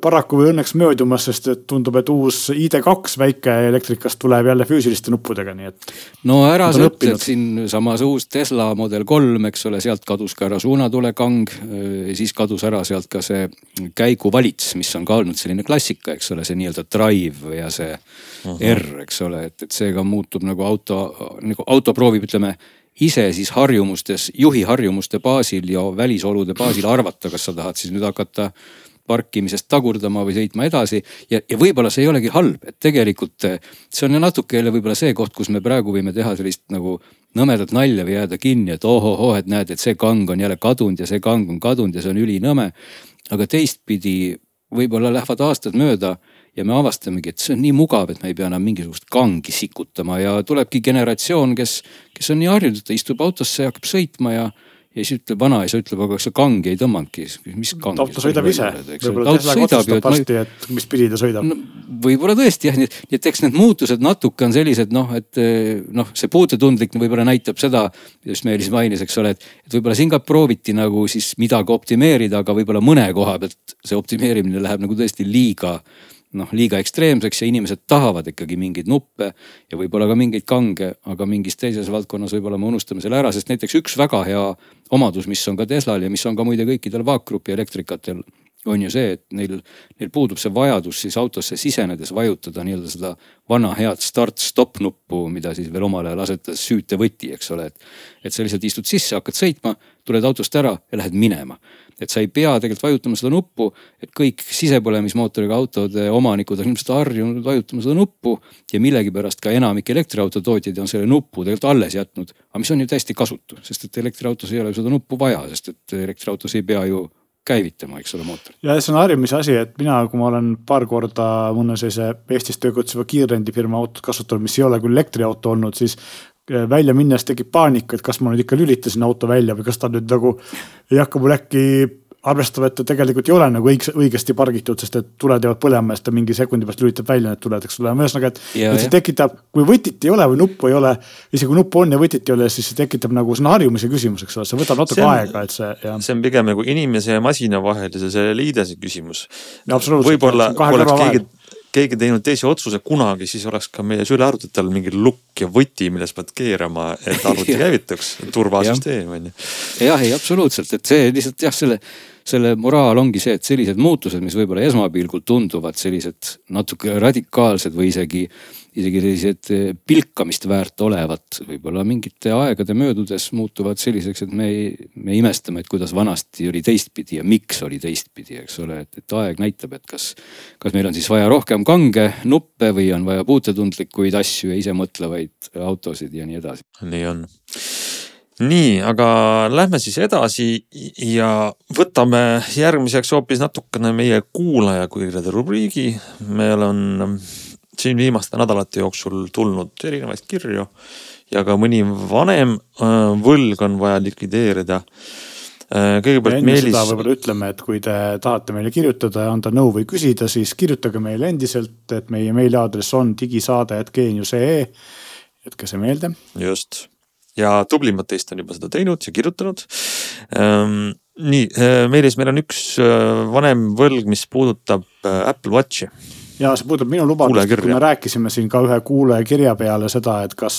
paraku või õnneks möödumas, sest et tundub, et uus ID2 väikeelektrikast tuleb jälle füüsiliste nuppudega, nii et. no ära sa ütled siinsamas uus Tesla Model kolm, eks ole, sealt kadus ka ära suunatulekang. siis kadus ära sealt ka see käiguvalits, mis on ka olnud selline klassika, eks ole, see nii-öelda drive ja see uh -huh. R, eks ole, et, et seega muutub nagu auto, nagu auto proovib, ütleme ise siis harjumustes, juhi harjumuste baasil ja välisolude baasil arvata, kas sa tahad siis nüüd hakata parkimisest tagurdama või sõitma edasi. ja, ja võib-olla see ei olegi halb, et tegelikult eh, see on ju natuke jälle võib-olla see koht, kus me praegu võime teha sellist nagu nõmedat nalja või jääda kinni, et ohohoo, et näed, et see kang on jälle kadunud ja see kang on kadunud ja see on ülinõme. aga teistpidi võib-olla lähevad aastad mööda ja me avastamegi, et see on nii mugav, et me ei pea enam mingisugust kangi sikutama ja tulebki generatsioon, kes, kes on nii harjunud, et ta istub autosse ja hakkab sõitma ja ja siis ütleb vanaisa, ütleb, aga kas sa kangi ei tõmmanudki, mis kangi. auto sõidab ise, võib-olla Tesla otsustab varsti, et mis pidi ta sõidab no,. võib-olla tõesti jah, nii et, nii et eks need muutused natuke on sellised noh, et noh, see puututundlik võib-olla näitab seda, just Meelis mainis, eks ole, et, et võib-olla siin ka prooviti nagu siis midagi optimeerida, aga võib-olla mõne koha pealt see optimeerimine läheb nagu tõesti liiga noh, liiga ekstreemseks ja inimesed tahavad ikkagi mingeid nuppe ja võib-olla ka mingeid kange, aga mingis teises valdkonnas võib-olla me unustame selle ära, sest näiteks üks väga hea omadus, mis on ka Teslal ja mis on ka muide kõikidel vaakgrupi elektrikatel on ju see, et neil, neil puudub see vajadus siis autosse sisenedes vajutada nii-öelda seda vana head start-stop nuppu, mida siis veel omal ajal asetas süütevõti, eks ole, et. et sa lihtsalt istud sisse, hakkad sõitma, tuled autost ära ja lähed minema et sa ei pea tegelikult vajutama seda nuppu, et kõik sisepõlemismootoriga autode omanikud on ilmselt harjunud vajutama seda nuppu ja millegipärast ka enamik elektriauto tootjaid on selle nupu tegelikult alles jätnud. aga mis on ju täiesti kasutu, sest et elektriautos ei ole seda nuppu vaja, sest et elektriautos ei pea ju käivitama, eks ole, mootori. ja see on harjumise asi, et mina, kui ma olen paar korda mõne sellise Eestis tegutseva kiirrendifirma autot kasutanud, mis ei ole küll elektriauto olnud, siis välja minnes tekib paanika, et kas ma nüüd ikka lülitasin auto välja või kas ta nüüd nagu ei hakka mul äkki arvestama, et ta tegelikult ei ole nagu õigesti pargitud, sest et tuled jäävad põlema ja siis ta mingi sekundi pärast lülitab välja need tuled, eks ole, ühesõnaga, et. et see tekitab, kui võtit ei ole või nuppu ei ole, isegi kui nuppu on ja võtit ei ole, siis see tekitab nagu, see on harjumise küsimus, eks ole, see võtab natuke aega, et see. see on pigem nagu inimese ja masina vahelise selle liidese küsimus. võib-olla kui oleks keegi keegi teinud teise otsuse kunagi, siis oleks ka meie sülearvutitel mingi lukk ja võti, millest pead keerama, et arvuti käivituks, turvasüsteem on ju. jah, ei absoluutselt, et see lihtsalt jah, selle, selle moraal ongi see, et sellised muutused, mis võib-olla esmapilgul tunduvad sellised natuke radikaalsed või isegi isegi sellised eh, pilkamist väärt olevat, võib-olla mingite aegade möödudes muutuvad selliseks, et me me imestame, et kuidas vanasti oli teistpidi ja miks oli teistpidi, eks ole, et, et aeg näitab, et kas. kas meil on siis vaja rohkem kange nuppe või on vaja puutetundlikuid asju ja isemõtlevaid autosid ja nii edasi. nii on nii, aga lähme siis edasi ja võtame järgmiseks hoopis natukene meie kuulajakirjade rubriigi. meil on siin viimaste nädalate jooksul tulnud erinevaid kirju ja ka mõni vanem äh, võlg on vaja likvideerida. Äh, kõigepealt Meelis. võib-olla ütleme, et kui te tahate meile kirjutada ja anda nõu või küsida, siis kirjutage meile endiselt, et meie meiliaadress on digisaade.geenius.ee. jätke see meelde. just ja tublimad teist on juba seda teinud ja kirjutanud ähm,. nii, äh, Meelis, meil on üks vanem võlg, mis puudutab Apple Watchi ja see puudutab minu lubadust, kui me rääkisime siin ka ühe kuulaja kirja peale seda, et kas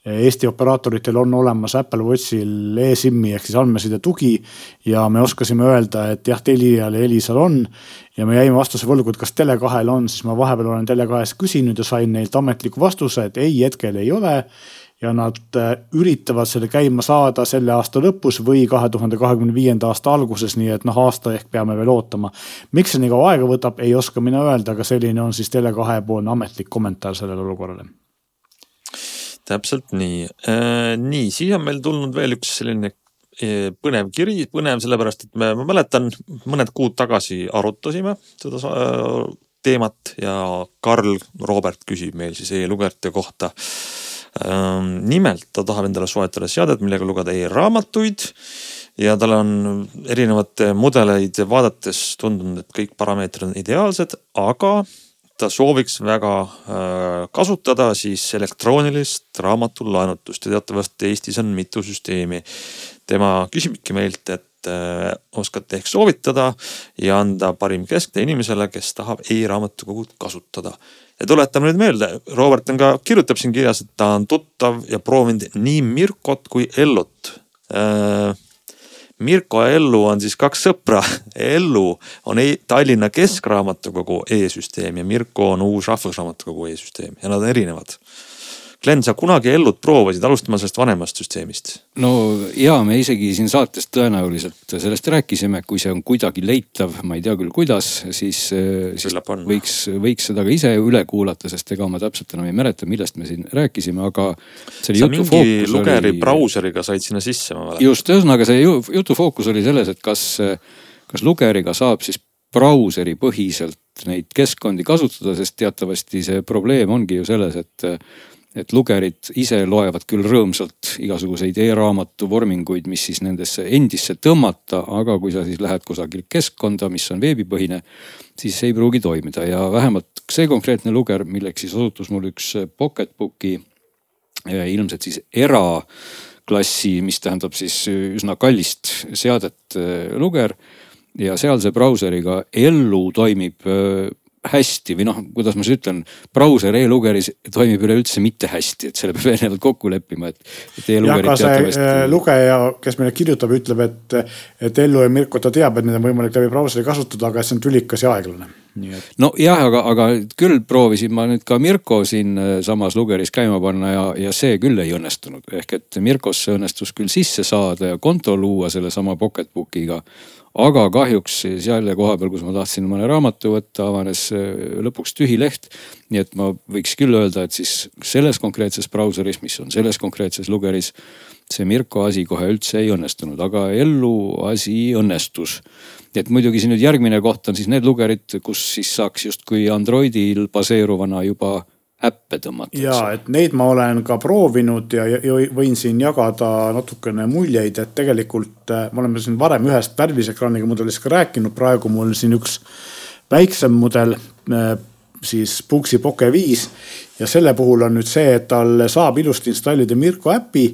Eesti operaatoritel on olemas Apple Watchil e-SIM-i ehk siis andmeside tugi. ja me oskasime öelda, et jah, Telial ja Elisal on. ja me jäime vastuse võlgu, et kas Tele2-l on, siis ma vahepeal olen Tele2-st küsinud ja sain neilt ametliku vastuse, et ei, hetkel ei ole ja nad äh, üritavad selle käima saada selle aasta lõpus või kahe tuhande kahekümne viienda aasta alguses, nii et noh, aasta ehk peame veel ootama. miks see nii kaua aega võtab, ei oska mina öelda, aga selline on siis Tele2 poolne ametlik kommentaar sellele olukorrale. täpselt nii, äh, nii siis on meil tulnud veel üks selline äh, põnev kiri, põnev sellepärast, et me, ma mäletan, mõned kuud tagasi arutasime seda teemat ja Karl Robert küsib meil siis e-lugerite kohta. Ähm, nimelt ta tahab endale soetada seadet, millega lugeda e-raamatuid ja tal on erinevate mudeleid vaadates tundunud, et kõik parameetrid on ideaalsed, aga ta sooviks väga äh, kasutada siis elektroonilist raamatulaenutust ja teatavasti Eestis on mitu süsteemi. tema küsibki meilt, et oskate ehk soovitada ja anda parim kesktee inimesele, kes tahab e-raamatukogut kasutada. ja tuletame nüüd meelde, Robert on ka, kirjutab siin kirjas, et ta on tuttav ja proovinud nii Mirkot kui Ellot äh, Mirko ja Ellu on siis kaks sõpra. Ellu on e Tallinna Keskraamatukogu e-süsteem ja Mirko on uus Rahvusraamatukogu e-süsteem ja nad on erinevad Glen, sa kunagi Ellut proovisid, alustama sellest vanemast süsteemist? no ja me isegi siin saates tõenäoliselt sellest rääkisime, kui see on kuidagi leitav, ma ei tea küll, kuidas, siis, siis võiks, võiks seda ka ise üle kuulata, sest ega ma täpselt enam ei mäleta, millest me siin rääkisime, aga. sa mingi lugeri oli... brauseriga said sinna sisse, ma mäletan. just, ühesõnaga see jutu fookus oli selles, et kas, kas lugeriga saab siis brauseri põhiselt neid keskkondi kasutada, sest teatavasti see probleem ongi ju selles, et et lugerid ise loevad küll rõõmsalt igasuguseid e-raamatu vorminguid, mis siis nendesse endisse tõmmata, aga kui sa siis lähed kusagil keskkonda, mis on veebipõhine, siis ei pruugi toimida. Ja vähemalt see konkreetne luger, milleks siis osutus mul üks Pocketbooki ilmselt siis eraklassi, mis tähendab siis üsna kallist seadet luger. Ja seal see brauseriga ellu toimib hästi või noh, kuidas ma siis ütlen, brauser e-lugeris toimib üleüldse mitte hästi, et selle peab eelnevalt kokku leppima, et, et e-lugerid teatavasti. Äh, lugeja, kes meile kirjutab, ütleb, et, et Ellu ja Mirko ta teab, et neid on võimalik läbi brauseri kasutada, aga see on tülikas ja aeglane. Et... nojah, aga, aga küll proovisin ma nüüd ka Mirko siin äh, samas lugeris käima panna ja, ja see küll ei õnnestunud. ehk et Mirkosse õnnestus küll sisse saada ja konto luua sellesama Pocketbookiga aga kahjuks selle koha peal, kus ma tahtsin mõne raamatu võtta, avanes äh, lõpuks tühi leht. nii et ma võiks küll öelda, et siis selles konkreetses brauseris, mis on selles konkreetses lugeris, see Mirko asi kohe üldse ei õnnestunud, aga ellu asi õnnestus. et muidugi siin nüüd järgmine koht on siis need lugerid, kus siis saaks justkui Androidil baseeruvana juba äppe tõmmata. ja et neid ma olen ka proovinud ja, ja võin siin jagada natukene muljeid, et tegelikult äh, me oleme siin varem ühest värvilise ekraaniga mudelist ka rääkinud, praegu mul siin üks väiksem mudel äh, siis Puxi Poke viis ja selle puhul on nüüd see, et tal saab ilusti installida Mirko äpi,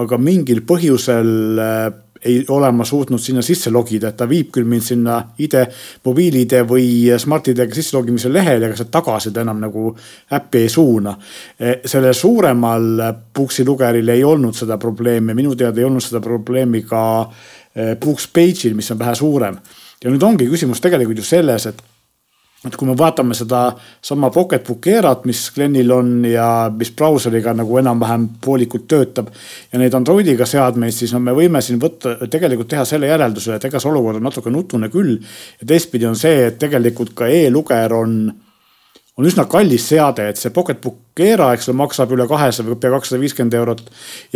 aga mingil põhjusel äh, ei ole ma suutnud sinna sisse logida, et ta viib küll mind sinna IDE, mobiil-ID või Smart-ID-ga sisse logimise lehele, aga see tagasi ta enam nagu äppi ei suuna. E, sellel suuremal Puxi lugeril ei olnud seda probleemi, minu teada ei olnud seda probleemi ka e, Pux Page'il, mis on vähe suurem. ja nüüd ongi küsimus tegelikult ju selles, et et kui me vaatame seda sama Pocketbook Air'at, mis Glenil on ja mis brauseriga nagu enam-vähem poolikult töötab. ja neid Androidiga seadmeid, siis no me võime siin võtta, tegelikult teha selle järelduse, et ega see olukord on natuke nutune küll. ja teistpidi on see, et tegelikult ka e-luger on, on üsna kallis seade, et see Pocketbook Aira, eks ole, maksab üle kahesaja või pea kakssada viiskümmend eurot.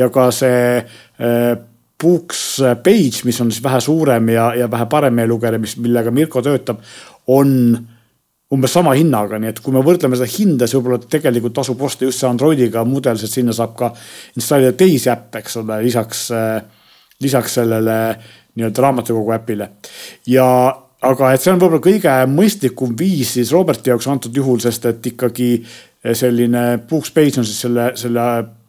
ja ka see äh, Books Page, mis on siis vähe suurem ja, ja vähe parem e-lugeja, mis, millega Mirko töötab, on umbes sama hinnaga, nii et kui me võrdleme seda hinda, siis võib-olla tegelikult tasub osta just see Androidiga mudel, sest sinna saab ka installida teisi äppe, eks ole, lisaks, lisaks sellele nii-öelda raamatukogu äpile. ja aga et see on võib-olla kõige mõistlikum viis siis Roberti jaoks antud juhul, sest et ikkagi selline Books Page on siis selle, selle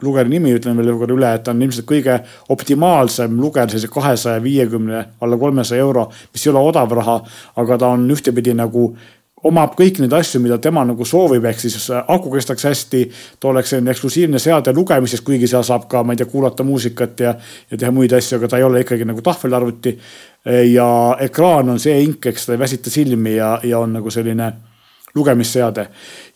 lugeri nimi, ütlen veel korra üle, et ta on ilmselt kõige optimaalsem luger sellise kahesaja viiekümne alla kolmesaja euro, mis ei ole odav raha, aga ta on ühtepidi nagu omab kõiki neid asju, mida tema nagu soovib, ehk siis äh, aku kestaks hästi. ta oleks selline eksklusiivne seade lugemiseks, kuigi seal saab ka, ma ei tea, kuulata muusikat ja, ja teha muid asju, aga ta ei ole ikkagi nagu tahvelarvuti. ja ekraan on see ink, eks ta ei väsita silmi ja, ja on nagu selline lugemisseade.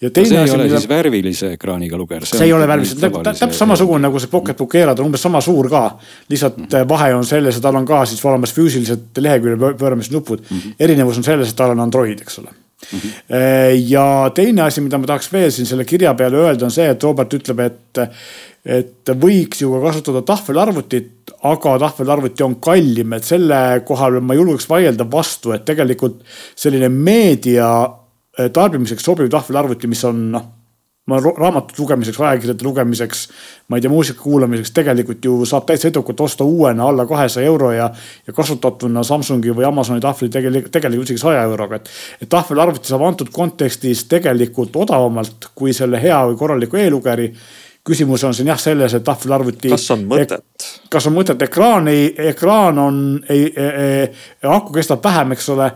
ja teine no asi. see ei ole mida... siis värvilise ekraaniga luger. see ei ole värvilise, täpselt samasugune nagu see Pocketbook Air, ta on umbes sama suur ka. lihtsalt mm -hmm. vahe on selles, et tal on ka siis olemas füüsilised lehekülje pööramisnupud mm. -hmm. erinevus on selles, et tal on Android, eks ole Mm -hmm. ja teine asi, mida ma tahaks veel siin selle kirja peale öelda, on see, et Robert ütleb, et, et võiks ju ka kasutada tahvelarvutit, aga tahvelarvuti on kallim, et selle koha peal ma julgeks vaielda vastu, et tegelikult selline meedia tarbimiseks sobiv tahvelarvuti, mis on noh ma raamatute lugemiseks, ajakirjade lugemiseks, ma ei tea, muusika kuulamiseks tegelikult ju saab täitsa edukalt osta uuena alla kahesaja euro ja, ja kasutatuna Samsungi või Amazoni tahvli tegelikult, tegelikult isegi saja euroga, et. et tahvelarvuti saab antud kontekstis tegelikult odavamalt kui selle hea või korraliku e-lugeri küsimus on siin jah selles, et tahvelarvuti. kas on mõtet? kas on mõtet, ekraan ei, ekraan on, ei, ei, ei, aku kestab vähem, eks ole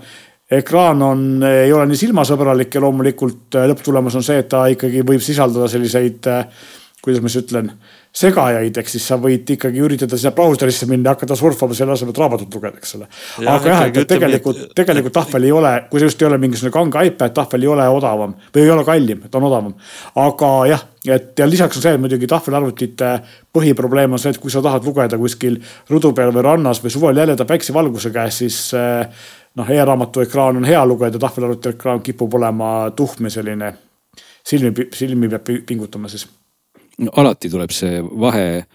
ekraan on, ei ole nii silmasõbralik ja loomulikult äh, lõpptulemus on see, et ta ikkagi võib sisaldada selliseid, äh, kuidas ma siis ütlen, segajaid, ehk siis sa võid ikkagi üritada sinna brauserisse minna ja hakata surfama selle asemel, et raamatut lugeda, eks ole. aga jah, et tegelikult, tegelikult tahvel ei ole, kui see just ei ole mingisugune kange iPad, tahvel ei ole odavam või ei ole kallim, ta on odavam. aga jah, et ja lisaks on see, et muidugi tahvelarvutite põhiprobleem on see, et kui sa tahad lugeda kuskil rudu peal või rannas või suvel jäljeda päiksevalguse käes, siis äh, noh e-raamatu ekraan on hea lugeda, tahvelarvuti ekraan kipub olema tuhm ja selline silmi, silmi peab pingutama siis. no alati tuleb see vahe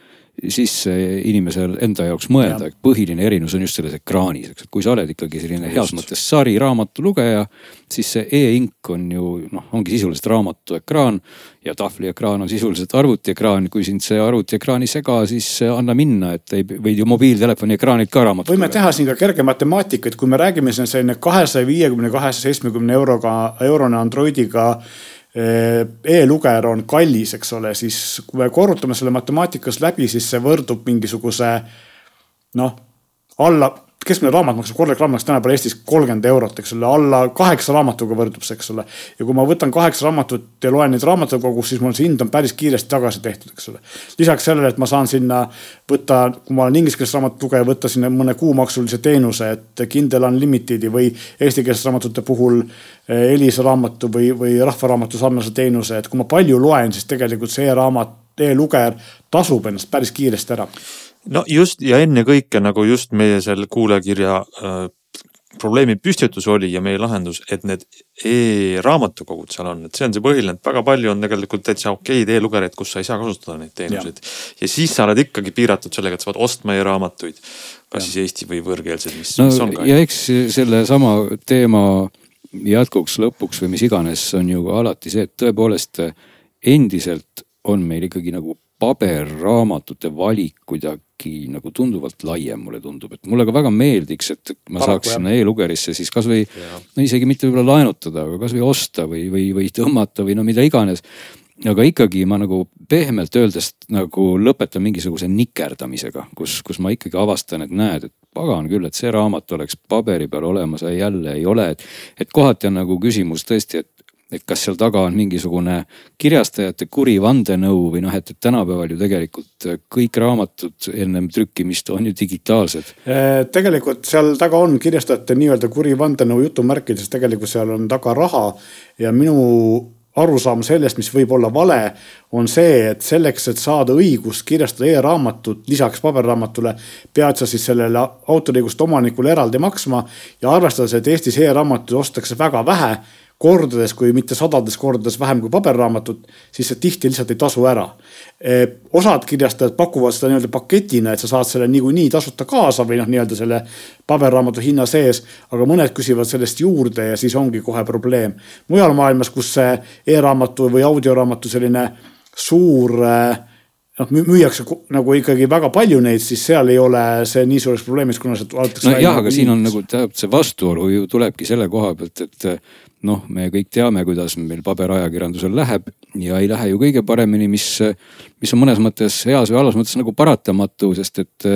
sisse inimesel enda jaoks mõelda, et põhiline erinevus on just selles ekraanis, eks, et kui sa oled ikkagi selline heas mõttes sariraamatu lugeja, siis see e-ink on ju noh, ongi sisuliselt raamatu ekraan ja tahvliekraan on sisuliselt arvutiekraan. kui sind see arvutiekraan ei sega, siis anna minna, et ei, võid ju mobiiltelefoni ekraanilt ka raamatut. võime teha siin ka kerge matemaatika, et kui me räägime siin selline kahesaja viiekümne, kahesaja seitsmekümne euroga, eurone Androidiga Äh, e-lugeja on kallis, eks ole, siis kui me korrutame selle matemaatikas läbi, siis see võrdub mingisuguse noh, alla keskmine raamat maksab, korralik raamat tänapäeval Eestis kolmkümmend eurot, eks ole, alla kaheksa raamatuga võrdub see, eks ole. ja kui ma võtan kaheksa raamatut ja loen neid raamatukogus, siis mul see hind on päris kiiresti tagasi tehtud, eks ole. lisaks sellele, et ma saan sinna võtta, kui ma olen ingliskeelset raamatut lugeja, võtta sinna mõne kuumaksulise teenuse, et Kindle Unlimited'i või eestikeelsete raamatute puhul eh, Elisa raamatu või, või Rahvaraamatu sarnase teenuse, et kui ma palju loen, siis tegelikult see e-raamat e, e-lugeja tasub ennast päris kiiresti ära no just ja ennekõike nagu just meie seal kuulajakirja äh, probleemi püstitus oli ja meie lahendus, et need e-raamatukogud seal on, et see on see põhiline, et väga palju on tegelikult täitsa okeid e-lugejaid, kus sa ei saa kasutada neid teenuseid. ja siis sa oled ikkagi piiratud sellega, et sa pead ostma e-raamatuid, kas ja. siis eesti või võõrkeelsed, mis, no, on ka. ja eks sellesama teema jätkuks, lõpuks või mis iganes on ju alati see, et tõepoolest endiselt on meil ikkagi nagu paberraamatute valik kuidagi nagu tunduvalt laiem, mulle tundub, et mulle ka väga meeldiks, et ma Paraku, saaks sinna e-lugerisse siis kasvõi no isegi mitte võib-olla laenutada, aga kasvõi osta või, või, või tõmmata või no mida iganes. aga ikkagi ma nagu pehmelt öeldes nagu lõpetan mingisuguse nikerdamisega, kus, kus ma ikkagi avastan, et näed, et pagan küll, et see raamat oleks paberi peal olemas jälle ei ole, et. et kohati on nagu küsimus tõesti, et et kas seal taga on mingisugune kirjastajate kuri vandenõu või noh, et, et tänapäeval ju tegelikult kõik raamatud ennem trükkimist on ju digitaalsed. Äh, tegelikult seal taga on kirjastajate nii-öelda kuri vandenõu jutumärkides, tegelikult seal on taga raha ja minu arusaam sellest, mis võib olla vale, on see, et selleks, et saada õigust kirjastada e-raamatut lisaks paberraamatule, pead sa siis sellele autoriõiguste omanikule eraldi maksma ja arvestades, et Eestis e-raamatuid ostetakse väga vähe kordades, kui mitte sadades kordades vähem kui paberraamatut, siis see tihti lihtsalt ei tasu ära. E, osad kirjastajad pakuvad seda nii-öelda paketina, et sa saad selle niikuinii tasuta kaasa või noh, nii-öelda selle paberraamatu hinna sees. aga mõned küsivad sellest juurde ja siis ongi kohe probleem. mujal maailmas, kus see e-raamatu või audioraamatu selline suur noh, müüakse nagu ikkagi väga palju neid, siis seal ei ole see nii suureks probleemiks, kuna sealt vaadatakse. no jah, aga siin on nagu tähendab see vastuolu ju tulebki selle koha pealt, et noh, me kõik teame, kuidas meil paberajakirjandusel läheb ja ei lähe ju kõige paremini, mis, mis on mõnes mõttes heas või halvas mõttes nagu paratamatu, sest et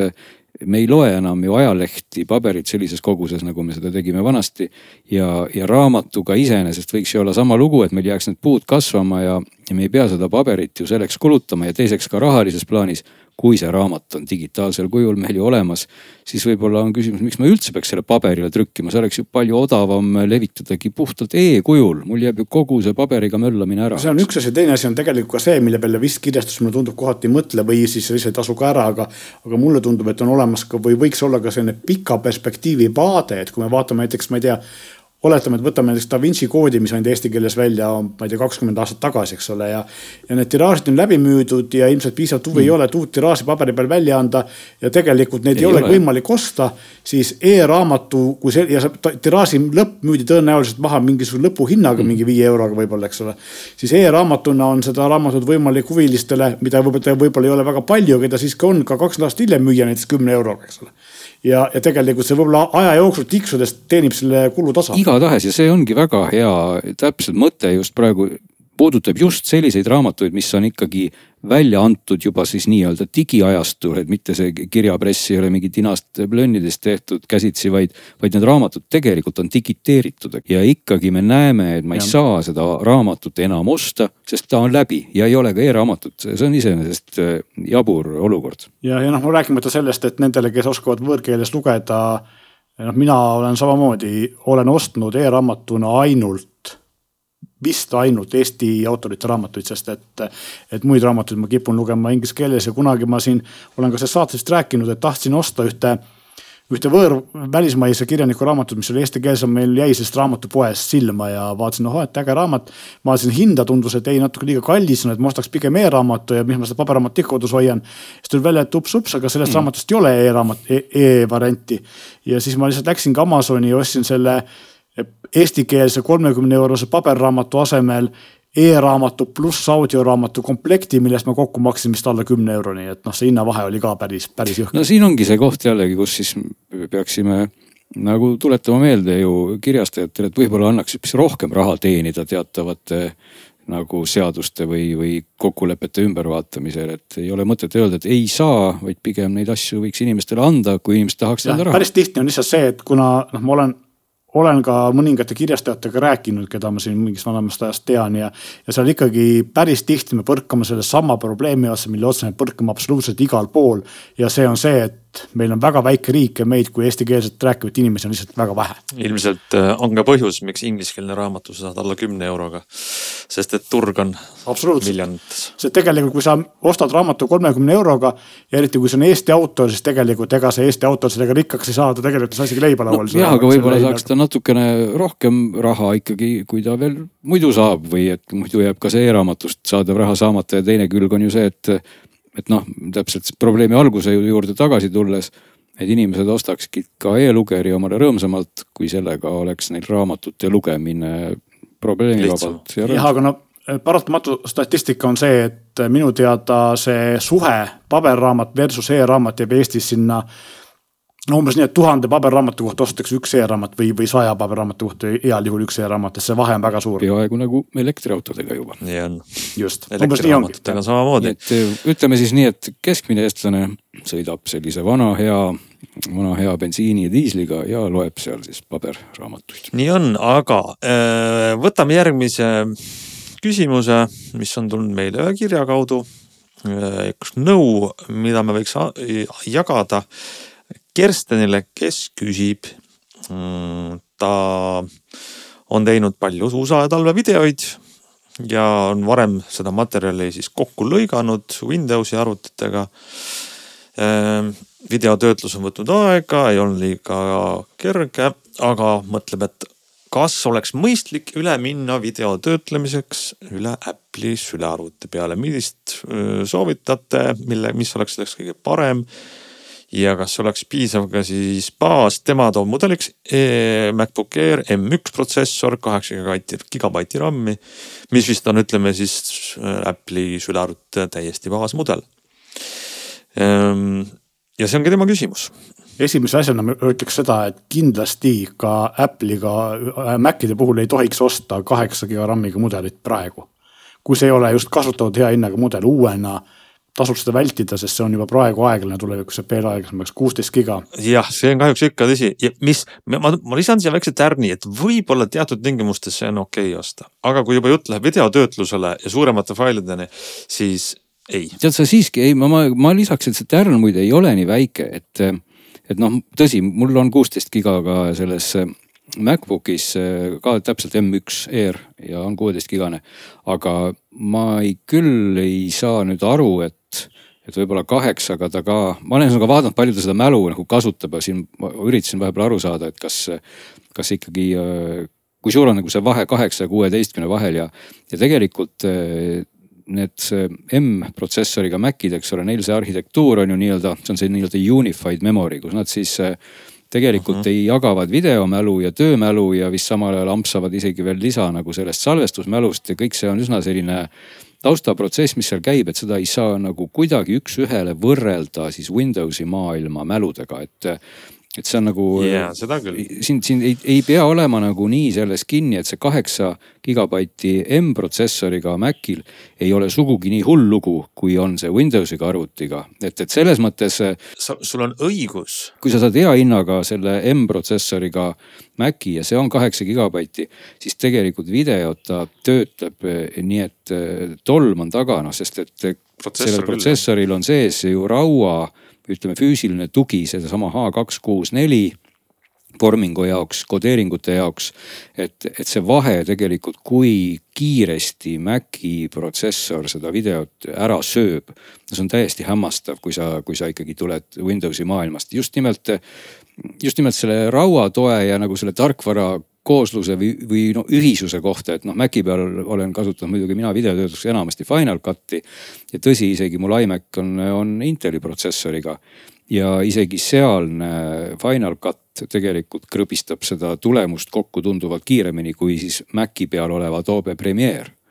me ei loe enam ju ajalehti, paberit sellises koguses, nagu me seda tegime vanasti. ja, ja raamatuga iseenesest võiks ju olla sama lugu, et meil jääks need puud kasvama ja, ja me ei pea seda paberit ju selleks kulutama ja teiseks ka rahalises plaanis kui see raamat on digitaalsel kujul meil ju olemas, siis võib-olla on küsimus, miks ma üldse peaks selle paberile trükkima, see oleks ju palju odavam levitadagi puhtalt e-kujul, mul jääb ju kogu see paberiga möllamine ära. see on üks asi, teine asi on tegelikult ka see, mille peale vist kirjastus mulle tundub kohati ei mõtle või siis ise ei tasu ka ära, aga. aga mulle tundub, et on olemas ka või võiks olla ka selline pika perspektiivi vaade, et kui me vaatame näiteks, ma ei tea oletame, et võtame näiteks Da Vinci koodi, mis anti eesti keeles välja, ma ei tea, kakskümmend aastat tagasi, eks ole, ja. ja need tiraažid on läbi müüdud ja ilmselt piisavalt huvi mm. ei ole, et uut tiraaži paberi peal välja anda. ja tegelikult neid ei, ei olegi ole. võimalik osta, siis e-raamatu, kui see ja see tiraaži lõpp müüdi tõenäoliselt maha mingisuguse lõpuhinnaga mm., mingi viie euroga võib-olla, eks ole. siis e-raamatuna on seda raamatut võimalik huvilistele, mida võib-olla võib ei ole väga palju, keda siiski on ka kakskümmend aastat hiljem müüa näiteks kümne euroga, eks ole ja, ja tegelikult see võib-olla aja jooksul tiksudes teenib selle kulu tasa. Igatahes ja see ongi väga hea täpselt mõte just praegu puudutab just selliseid raamatuid, mis on ikkagi välja antud juba siis nii-öelda digiajastul, et mitte see kirjapress ei ole mingi tinast plönnidest tehtud käsitsi, vaid, vaid need raamatud tegelikult on digiteeritud ja ikkagi me näeme, et ma ei ja. saa seda raamatut enam osta, sest ta on läbi ja ei ole ka e-raamatut, see on iseenesest äh, jabur olukord. ja, ja noh, rääkimata sellest, et nendele, kes oskavad võõrkeeles lugeda, noh, mina olen samamoodi, olen ostnud e-raamatuna ainult vist ainult Eesti autorite raamatuid, sest et, et muid raamatuid ma kipun lugema inglise keeles ja kunagi ma siin olen ka selles saates vist rääkinud, et tahtsin osta ühte ühte võõr välismaise kirjaniku raamatut, mis oli eestikeelse, meil jäi sellest raamatupoest silma ja vaatasin, oh, et äge raamat. vaatasin hinda, tundus, et ei natuke liiga kallis on, et ma ostaks pigem e-raamatu ja mis ma seda paberraamatut ikka kodus hoian. siis tuli välja, et ups-ups, aga sellest mm. raamatust ei ole e-raamat e, e-varianti. ja siis ma lihtsalt läksingi Amazoni ja ostsin selle eestikeelse kolmekümne eurose paberraamatu asemel e-raamatu pluss audioraamatu komplekti, millest ma kokku maksin vist alla kümne euro, nii et noh, see hinnavahe oli ka päris, päris jõhker. no siin ongi see koht jällegi, kus siis peaksime nagu tuletama meelde ju kirjastajatele, et võib-olla annaks hoopis rohkem raha teenida teatavate nagu seaduste või, või kokkulepete ümbervaatamisel, et ei ole mõtet öelda, et ei saa, vaid pigem neid asju võiks inimestele anda, kui inimesed tahaks anda raha. päris tihti on lihtsalt see, et kuna noh, ma olen olen ka mõningate kirjastajatega rääkinud, keda ma siin mingist vanemast ajast tean ja, ja seal ikkagi päris tihti me põrkame selle sama probleemi otsa, mille otsa me põrkame absoluutselt igal pool. ja see on see, et meil on väga väike riik ja meid kui eestikeelset rääkivaid inimesi on lihtsalt väga vähe. ilmselt äh, on ka põhjus, miks ingliskeelne raamatu sa saad alla kümne euroga. sest et turg on miljonites. see tegelikult, kui sa ostad raamatu kolmekümne euroga ja eriti kui see on Eesti autor, siis tegelikult ega see Eesti autor sellega rikkaks ei saa, ta tegelikult ei saa isegi leiba lauale no,. jaa, aga võib-olla saaks ta natukene rohkem raha ikkagi, kui ta veel muidu saab või et muidu jääb ka see e-raamatust saadav raha saamata ja teine külg on ju see, et et noh, täpselt probleemi alguse juurde tagasi tulles, et inimesed ostakski ka e-lugeri omale rõõmsamalt, kui sellega oleks neil raamatute lugemine probleemivabalt. jah, aga no paratamatu statistika on see, et minu teada see suhe paberraamat versus e-raamat jääb Eestis sinna no umbes nii, et tuhande paberraamatu kohta ostetakse üks e-raamat või, või saja paberraamatu kohta heal juhul üks e-raamat, et see vahe on väga suur. peaaegu nagu elektriautodega juba. nii on. just. elektriraamatutega samamoodi. et ütleme siis nii, et keskmine eestlane sõidab sellise vana hea, vana hea bensiini ja diisliga ja loeb seal siis paberraamatuid. nii on, aga äh, võtame järgmise küsimuse, mis on tulnud meile ühe kirja kaudu. Äh, üks nõu, mida me võiks jagada Kerstenile, kes küsib. Mm, ta on teinud palju USA talvevideoid ja on varem seda materjali siis kokku lõiganud Windowsi arvutitega. Ehm, videotöötlus on võtnud aega, ei olnud liiga kerge, aga mõtleb, et kas oleks mõistlik üle minna video töötlemiseks üle Apple'i sülearvuti peale, millist soovitate, mille, mis oleks selleks kõige parem ja kas oleks piisav ka siis baas, tema toob mudeliks e MacBook Air M1 protsessor, kaheksa gigabaiti, RAM-i. mis vist on, ütleme siis äh, Apple'i sülearvuti täiesti baasmudel. Ehm, ja see ongi tema küsimus. esimese asjana ma ütleks seda, et kindlasti ka Apple'iga, äh, Macide puhul ei tohiks osta kaheksa giga RAM-iga mudelit praegu. kui see ei ole just kasutatud hea hinnaga mudel uuena tasub seda vältida, sest see on juba praegu aeglane, tulevikus saab veel aeglasemaks, kuusteist giga. jah, see on kahjuks ikka tõsi ja mis, ma, ma lisan siia väikse tärni, et võib-olla teatud tingimustes see on okei okay osta, aga kui juba jutt läheb videotöötlusele ja suuremate failideni, siis ei. tead sa siiski ei, ma, ma, ma lisaks, et see tärn muide ei ole nii väike, et, et noh, tõsi, mul on kuusteist giga ka selles MacBookis äh, ka täpselt M1 Air ja on kuueteistkigane. aga ma ei, küll ei saa nüüd aru, et, et võib-olla kaheksaga ta ka, ma olen ka vaadanud, palju ta seda mälu nagu kasutab ja siin ma üritasin vahepeal aru saada, et kas, kas ikkagi, kui suur on nagu see vahe kaheksa ja kuueteistkümne vahel ja, ja tegelikult need M-protsessoriga Macid, eks ole, neil see arhitektuur on ju nii-öelda, see on see nii-öelda unified memory, kus nad siis tegelikult uh -huh. ei jagavad videomälu ja töömälu ja vist samal ajal ampsavad isegi veel lisa nagu sellest salvestusmälust ja kõik see on üsna selline taustaprotsess, mis seal käib, et seda ei saa nagu kuidagi üks-ühele võrrelda siis Windowsi maailma mäludega, et et see on nagu yeah,, siin, siin ei, ei pea olema nagu nii selles kinni, et see kaheksa gigabaiti M-protsessoriga Macil ei ole sugugi nii hull lugu, kui on see Windowsiga arvutiga. et, et selles mõttes. sul on õigus. kui sa saad hea hinnaga selle M-protsessoriga Maci ja see on kaheksa gigabaiti, siis tegelikult videot ta töötleb eh, nii, et tolm on taga, noh sest et sellel protsessoril on sees ju raua ütleme füüsiline tugi sedasama H kaks kuus neli vormingu jaoks, kodeeringute jaoks. et, et see vahe tegelikult, kui kiiresti Maci protsessor seda videot ära sööb. see on täiesti hämmastav, kui sa, kui sa ikkagi tuled Windowsi maailmast, just nimelt, just nimelt selle rauatoe ja nagu selle tarkvara koosluse või, või no ühisuse kohta, et noh, Maci peal olen kasutanud muidugi mina videotöötluseks enamasti Final Cut'i. ja tõsi, isegi mul iMac on, on Inteli protsessoriga ja isegi sealne Final Cut tegelikult krõbistab seda tulemust kokku tunduvalt kiiremini kui siis Maci peal oleva Adobe Premiere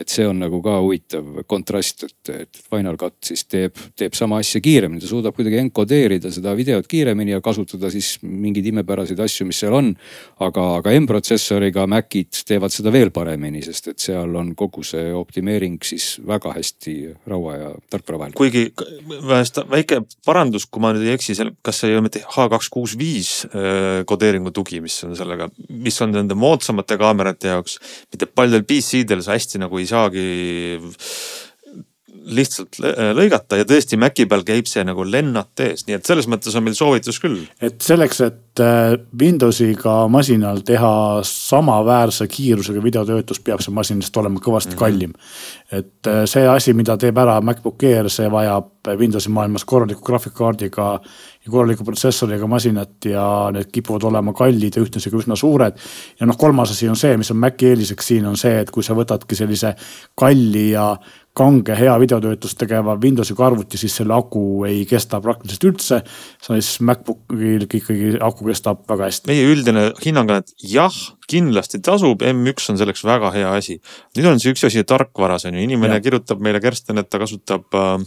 et see on nagu ka huvitav kontrast, et, et Final Cut siis teeb, teeb sama asja kiiremini, ta suudab kuidagi enkodeerida seda videot kiiremini ja kasutada siis mingeid imepäraseid asju, mis seal on. aga, aga M-protsessoriga Macid teevad seda veel paremini, sest et seal on kogu see optimeering siis väga hästi raua ja tarkvara vahel. kuigi väike parandus, kui ma nüüd ei eksi, seal, kas see ei ole mitte H kaks kuus viis äh, kodeeringu tugi, mis on sellega, mis on nende moodsamate kaamerate jaoks, mitte paljudel PC-del sa hästi nagu ei ei saagi lihtsalt lõigata ja tõesti Maci peal käib see nagu lennart ees, nii et selles mõttes on meil soovitus küll. et selleks, et äh, Windowsiga masinal teha samaväärse kiirusega videotöötlus, peab see masin lihtsalt olema kõvasti mm -hmm. kallim. et äh, see asi, mida teeb ära MacBook Air, see vajab Windowsi maailmas korraliku graafikakaardiga ja korraliku protsessoriga masinat ja need kipuvad olema kallid ja ühtlasi ka üsna suured. ja noh, kolmas asi on see, mis on Maci eeliseks siin on see, et kui sa võtadki sellise kalli ja kange hea videotöötlust tegeva Windowsiga arvuti, siis selle aku ei kesta praktiliselt üldse. siis MacBookil ikkagi aku kestab väga hästi. meie üldine hinnang on, et jah, kindlasti tasub, M1 on selleks väga hea asi. nüüd on see üks asi tarkvaras on ju, inimene ja. kirjutab meile Kersten, et ta kasutab äh,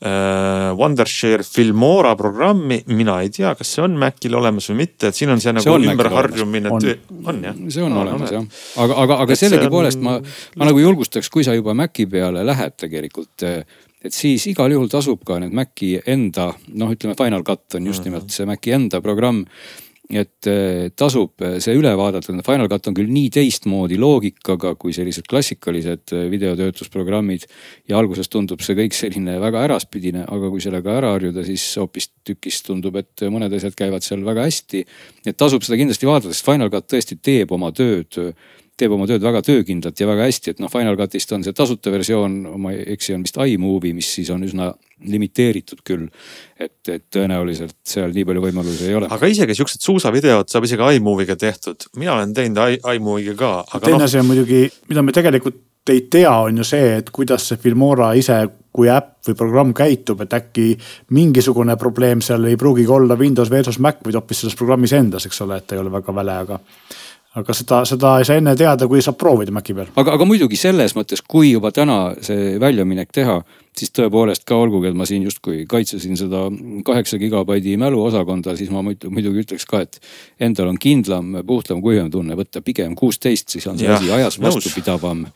Wondershare Filmora programmi, mina ei tea, kas see on Macil olemas või mitte, et siin on see nagu ümberharjumine, on, on jah? see on no, olemas jah, aga, aga, aga sellegipoolest on... ma, ma nagu julgustaks, kui sa juba Maci peale lähed tegelikult et siis igal juhul tasub ka need Maci enda, noh, ütleme Final Cut on just mhm. nimelt see Maci enda programm et eh, tasub eh, see üle vaadata, Final Cut on küll nii teistmoodi loogikaga kui sellised klassikalised eh, videotöötlusprogrammid. ja alguses tundub see kõik selline väga äraspidine, aga kui sellega ära harjuda, siis hoopistükkis tundub, et mõned asjad käivad seal väga hästi. et tasub seda kindlasti vaadata, sest Final Cut tõesti teeb oma tööd teeb oma tööd väga töökindlalt ja väga hästi, et noh, Final Cutist on see tasuta versioon, ma ei eksi, on vist iMovie, mis siis on üsna limiteeritud küll. et, et tõenäoliselt seal nii palju võimalusi ei ole. aga isegi siuksed suusavideod saab isegi iMovie'ga tehtud, mina olen teinud iMovie'ga ka. teine asi no... on muidugi, mida me tegelikult ei tea, on ju see, et kuidas see Filmora ise kui äpp või programm käitub, et äkki mingisugune probleem seal ei pruugigi olla Windows versus Mac, vaid hoopis selles programmis endas, eks ole, et ei ole väga väle, aga aga seda, seda ei saa enne teada, kui saab proovida Maci peal. aga, aga muidugi selles mõttes, kui juba täna see väljaminek teha, siis tõepoolest ka olgugi, et ma siin justkui kaitsesin seda kaheksa gigabaidi mäluosakonda, siis ma muidugi ütleks ka, et endal on kindlam, puhtlam, kuivam tunne võtta pigem kuusteist, siis on see asi ajas vastupidavam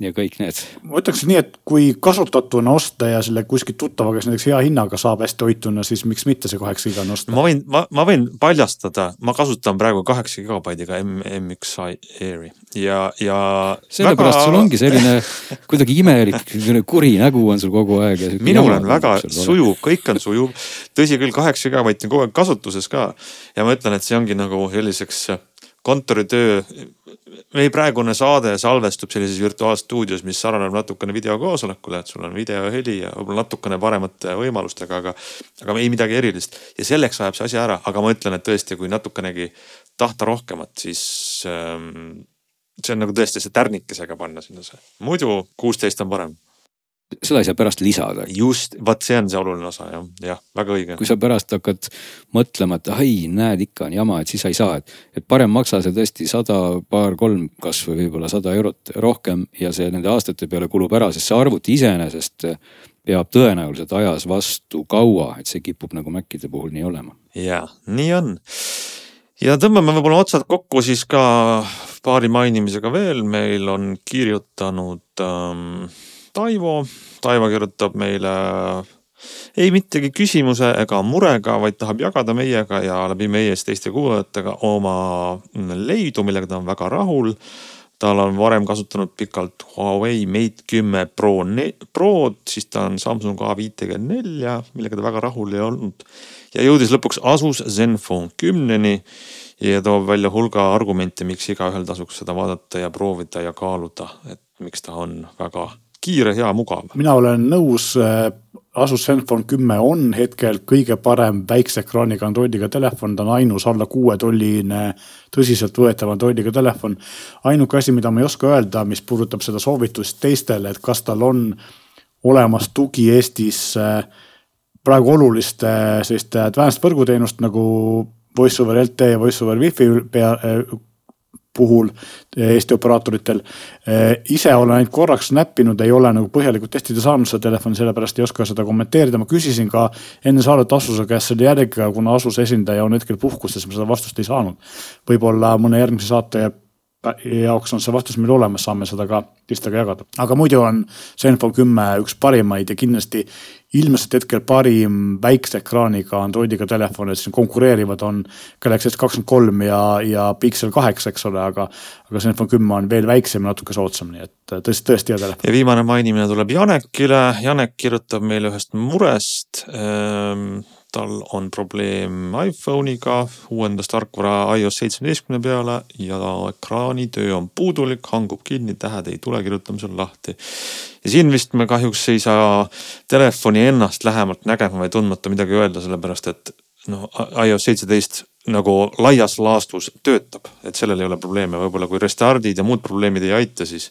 ja kõik need. ma ütleks nii, et kui kasutatuna osta ja selle kuskilt tuttava käest näiteks hea hinnaga saab hästi hoituna, siis miks mitte see kaheksa gigane osta. ma võin, ma, ma võin paljastada, ma kasutan praegu kaheksa gigabaidiga M, M1 Airi ja, ja. sellepärast väga... sul ongi selline kuidagi imelik, selline kuri nägu on sul kogu aeg. minul on väga sujuv, kõik on sujuv. tõsi küll, kaheksa gigabaiti on kogu aeg kasutuses ka ja ma ütlen, et see ongi nagu selliseks kontoritöö meie praegune saade salvestub sellises virtuaalstuudios, mis sarnaneb natukene videokoosolekule, et sul on video, heli ja võib-olla natukene paremate võimalustega, aga, aga ei midagi erilist. ja selleks ajab see asi ära, aga ma ütlen, et tõesti, kui natukenegi tahta rohkemat, siis ähm, see on nagu tõesti see tärnikesega panna sinna see, muidu kuusteist on parem seda ei saa pärast lisada. just, vot see on see oluline osa jah, jah, väga õige. kui sa pärast hakkad mõtlema, et ai, näed, ikka on jama, et siis sa ei saa, et, et parem maksa see tõesti sada, paar-kolm, kasvõi võib-olla sada eurot rohkem ja see nende aastate peale kulub ära, sest see arvuti iseenesest peab tõenäoliselt ajas vastu kaua, et see kipub nagu Macide puhul nii olema. ja, nii on. ja tõmbame võib-olla otsad kokku siis ka paari mainimisega veel, meil on kirjutanud ähm, Taivo, Taivo kirjutab meile ei mittegi küsimuse ega murega, vaid tahab jagada meiega ja läbi meie siis teiste kuulajatega oma leidu, millega ta on väga rahul. tal on varem kasutanud pikalt Huawei Mate kümme Pro, Prod, siis ta on Samsung A54, millega ta väga rahul ei olnud. ja jõudis lõpuks Asus Zenfone kümneni ja toob välja hulga argumente, miks igaühel tasuks seda vaadata ja proovida ja kaaluda, et miks ta on väga kiire, hea, mugav. mina olen nõus, äh, Asus Zenfone kümme on hetkel kõige parem väikse ekraaniga Androidiga telefon, ta on ainus alla kuuetolline tõsiseltvõetav Androidiga telefon. ainuke asi, mida ma ei oska öelda, mis puudutab seda soovitust teistele, et kas tal on olemas tugi Eestis äh, praegu oluliste selliste advanced võrguteenust nagu Voice over LTE ja Voice over Wi-Fi pea, puhul eh, Eesti operaatoritel. Eh, ise olen ainult korraks näppinud, ei ole nagu põhjalikult testida saanud seda telefoni, sellepärast ei oska seda kommenteerida. ma küsisin ka enne saadet Asuse käest selle järgi, kuna Asuse esindaja on hetkel puhkusel, ma seda vastust ei saanud. võib-olla mõne järgmise saate jaoks on see vastus meil olemas, saame seda ka teistega jagada. aga muidu on Zenfone kümme üks parimaid ja kindlasti ilmselt hetkel parim väikse ekraaniga Androidiga telefon, et siin konkureerivad on Galaxy S kakskümmend kolm ja, ja Pixel kaheksa, eks ole, aga. aga Zenfone kümme on veel väiksem ja natuke soodsam, nii et tõesti, tõesti hea telefon. ja viimane mainimine tuleb Janekile, Janek kirjutab meile ühest murest ähm tal on probleem iPhone'iga, uuendas tarkvara iOS seitsmeteistkümne peale ja ekraanitöö on puudulik, hangub kinni, tähed ei tule kirjutamisel lahti. ja siin vist me kahjuks ei saa telefoni ennast lähemalt nägema või tundmata midagi öelda, sellepärast et noh, iOS seitseteist nagu laias laastus töötab, et sellel ei ole probleeme, võib-olla kui restardid ja muud probleemid ei aita, siis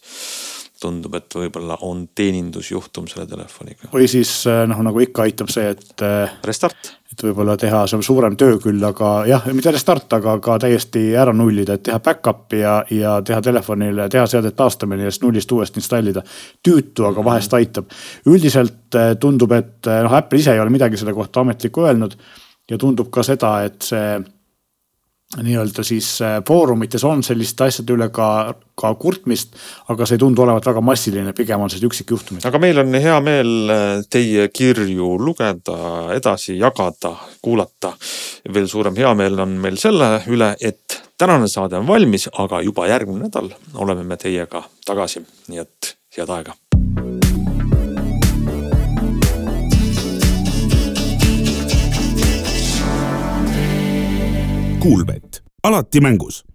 tundub, et võib-olla on teenindusjuhtum selle telefoniga. või siis eh, noh, nagu ikka aitab see, et. Eh, restart. et võib-olla teha see suurem töö küll, aga jah, mitte restart, aga ka täiesti ära nullida, et teha back-up'i ja, ja teha telefonile, teha seadet taastamine ja siis nullist uuesti installida. tüütu, aga vahest aitab. üldiselt eh, tundub, et noh, Apple ise ei ole midagi selle kohta ametlikku öelnud ja tundub ka seda, et see nii-öelda siis äh, foorumites on selliste asjade üle ka, ka kurtmist, aga see ei tundu olevat väga massiline, pigem on sellised üksikjuhtumid. aga meil on hea meel äh, teie kirju lugeda, edasi jagada, kuulata. veel suurem heameel on meil selle üle, et tänane saade on valmis, aga juba järgmine nädal oleme me teiega tagasi, nii et head aega Kuulmet, alati mängus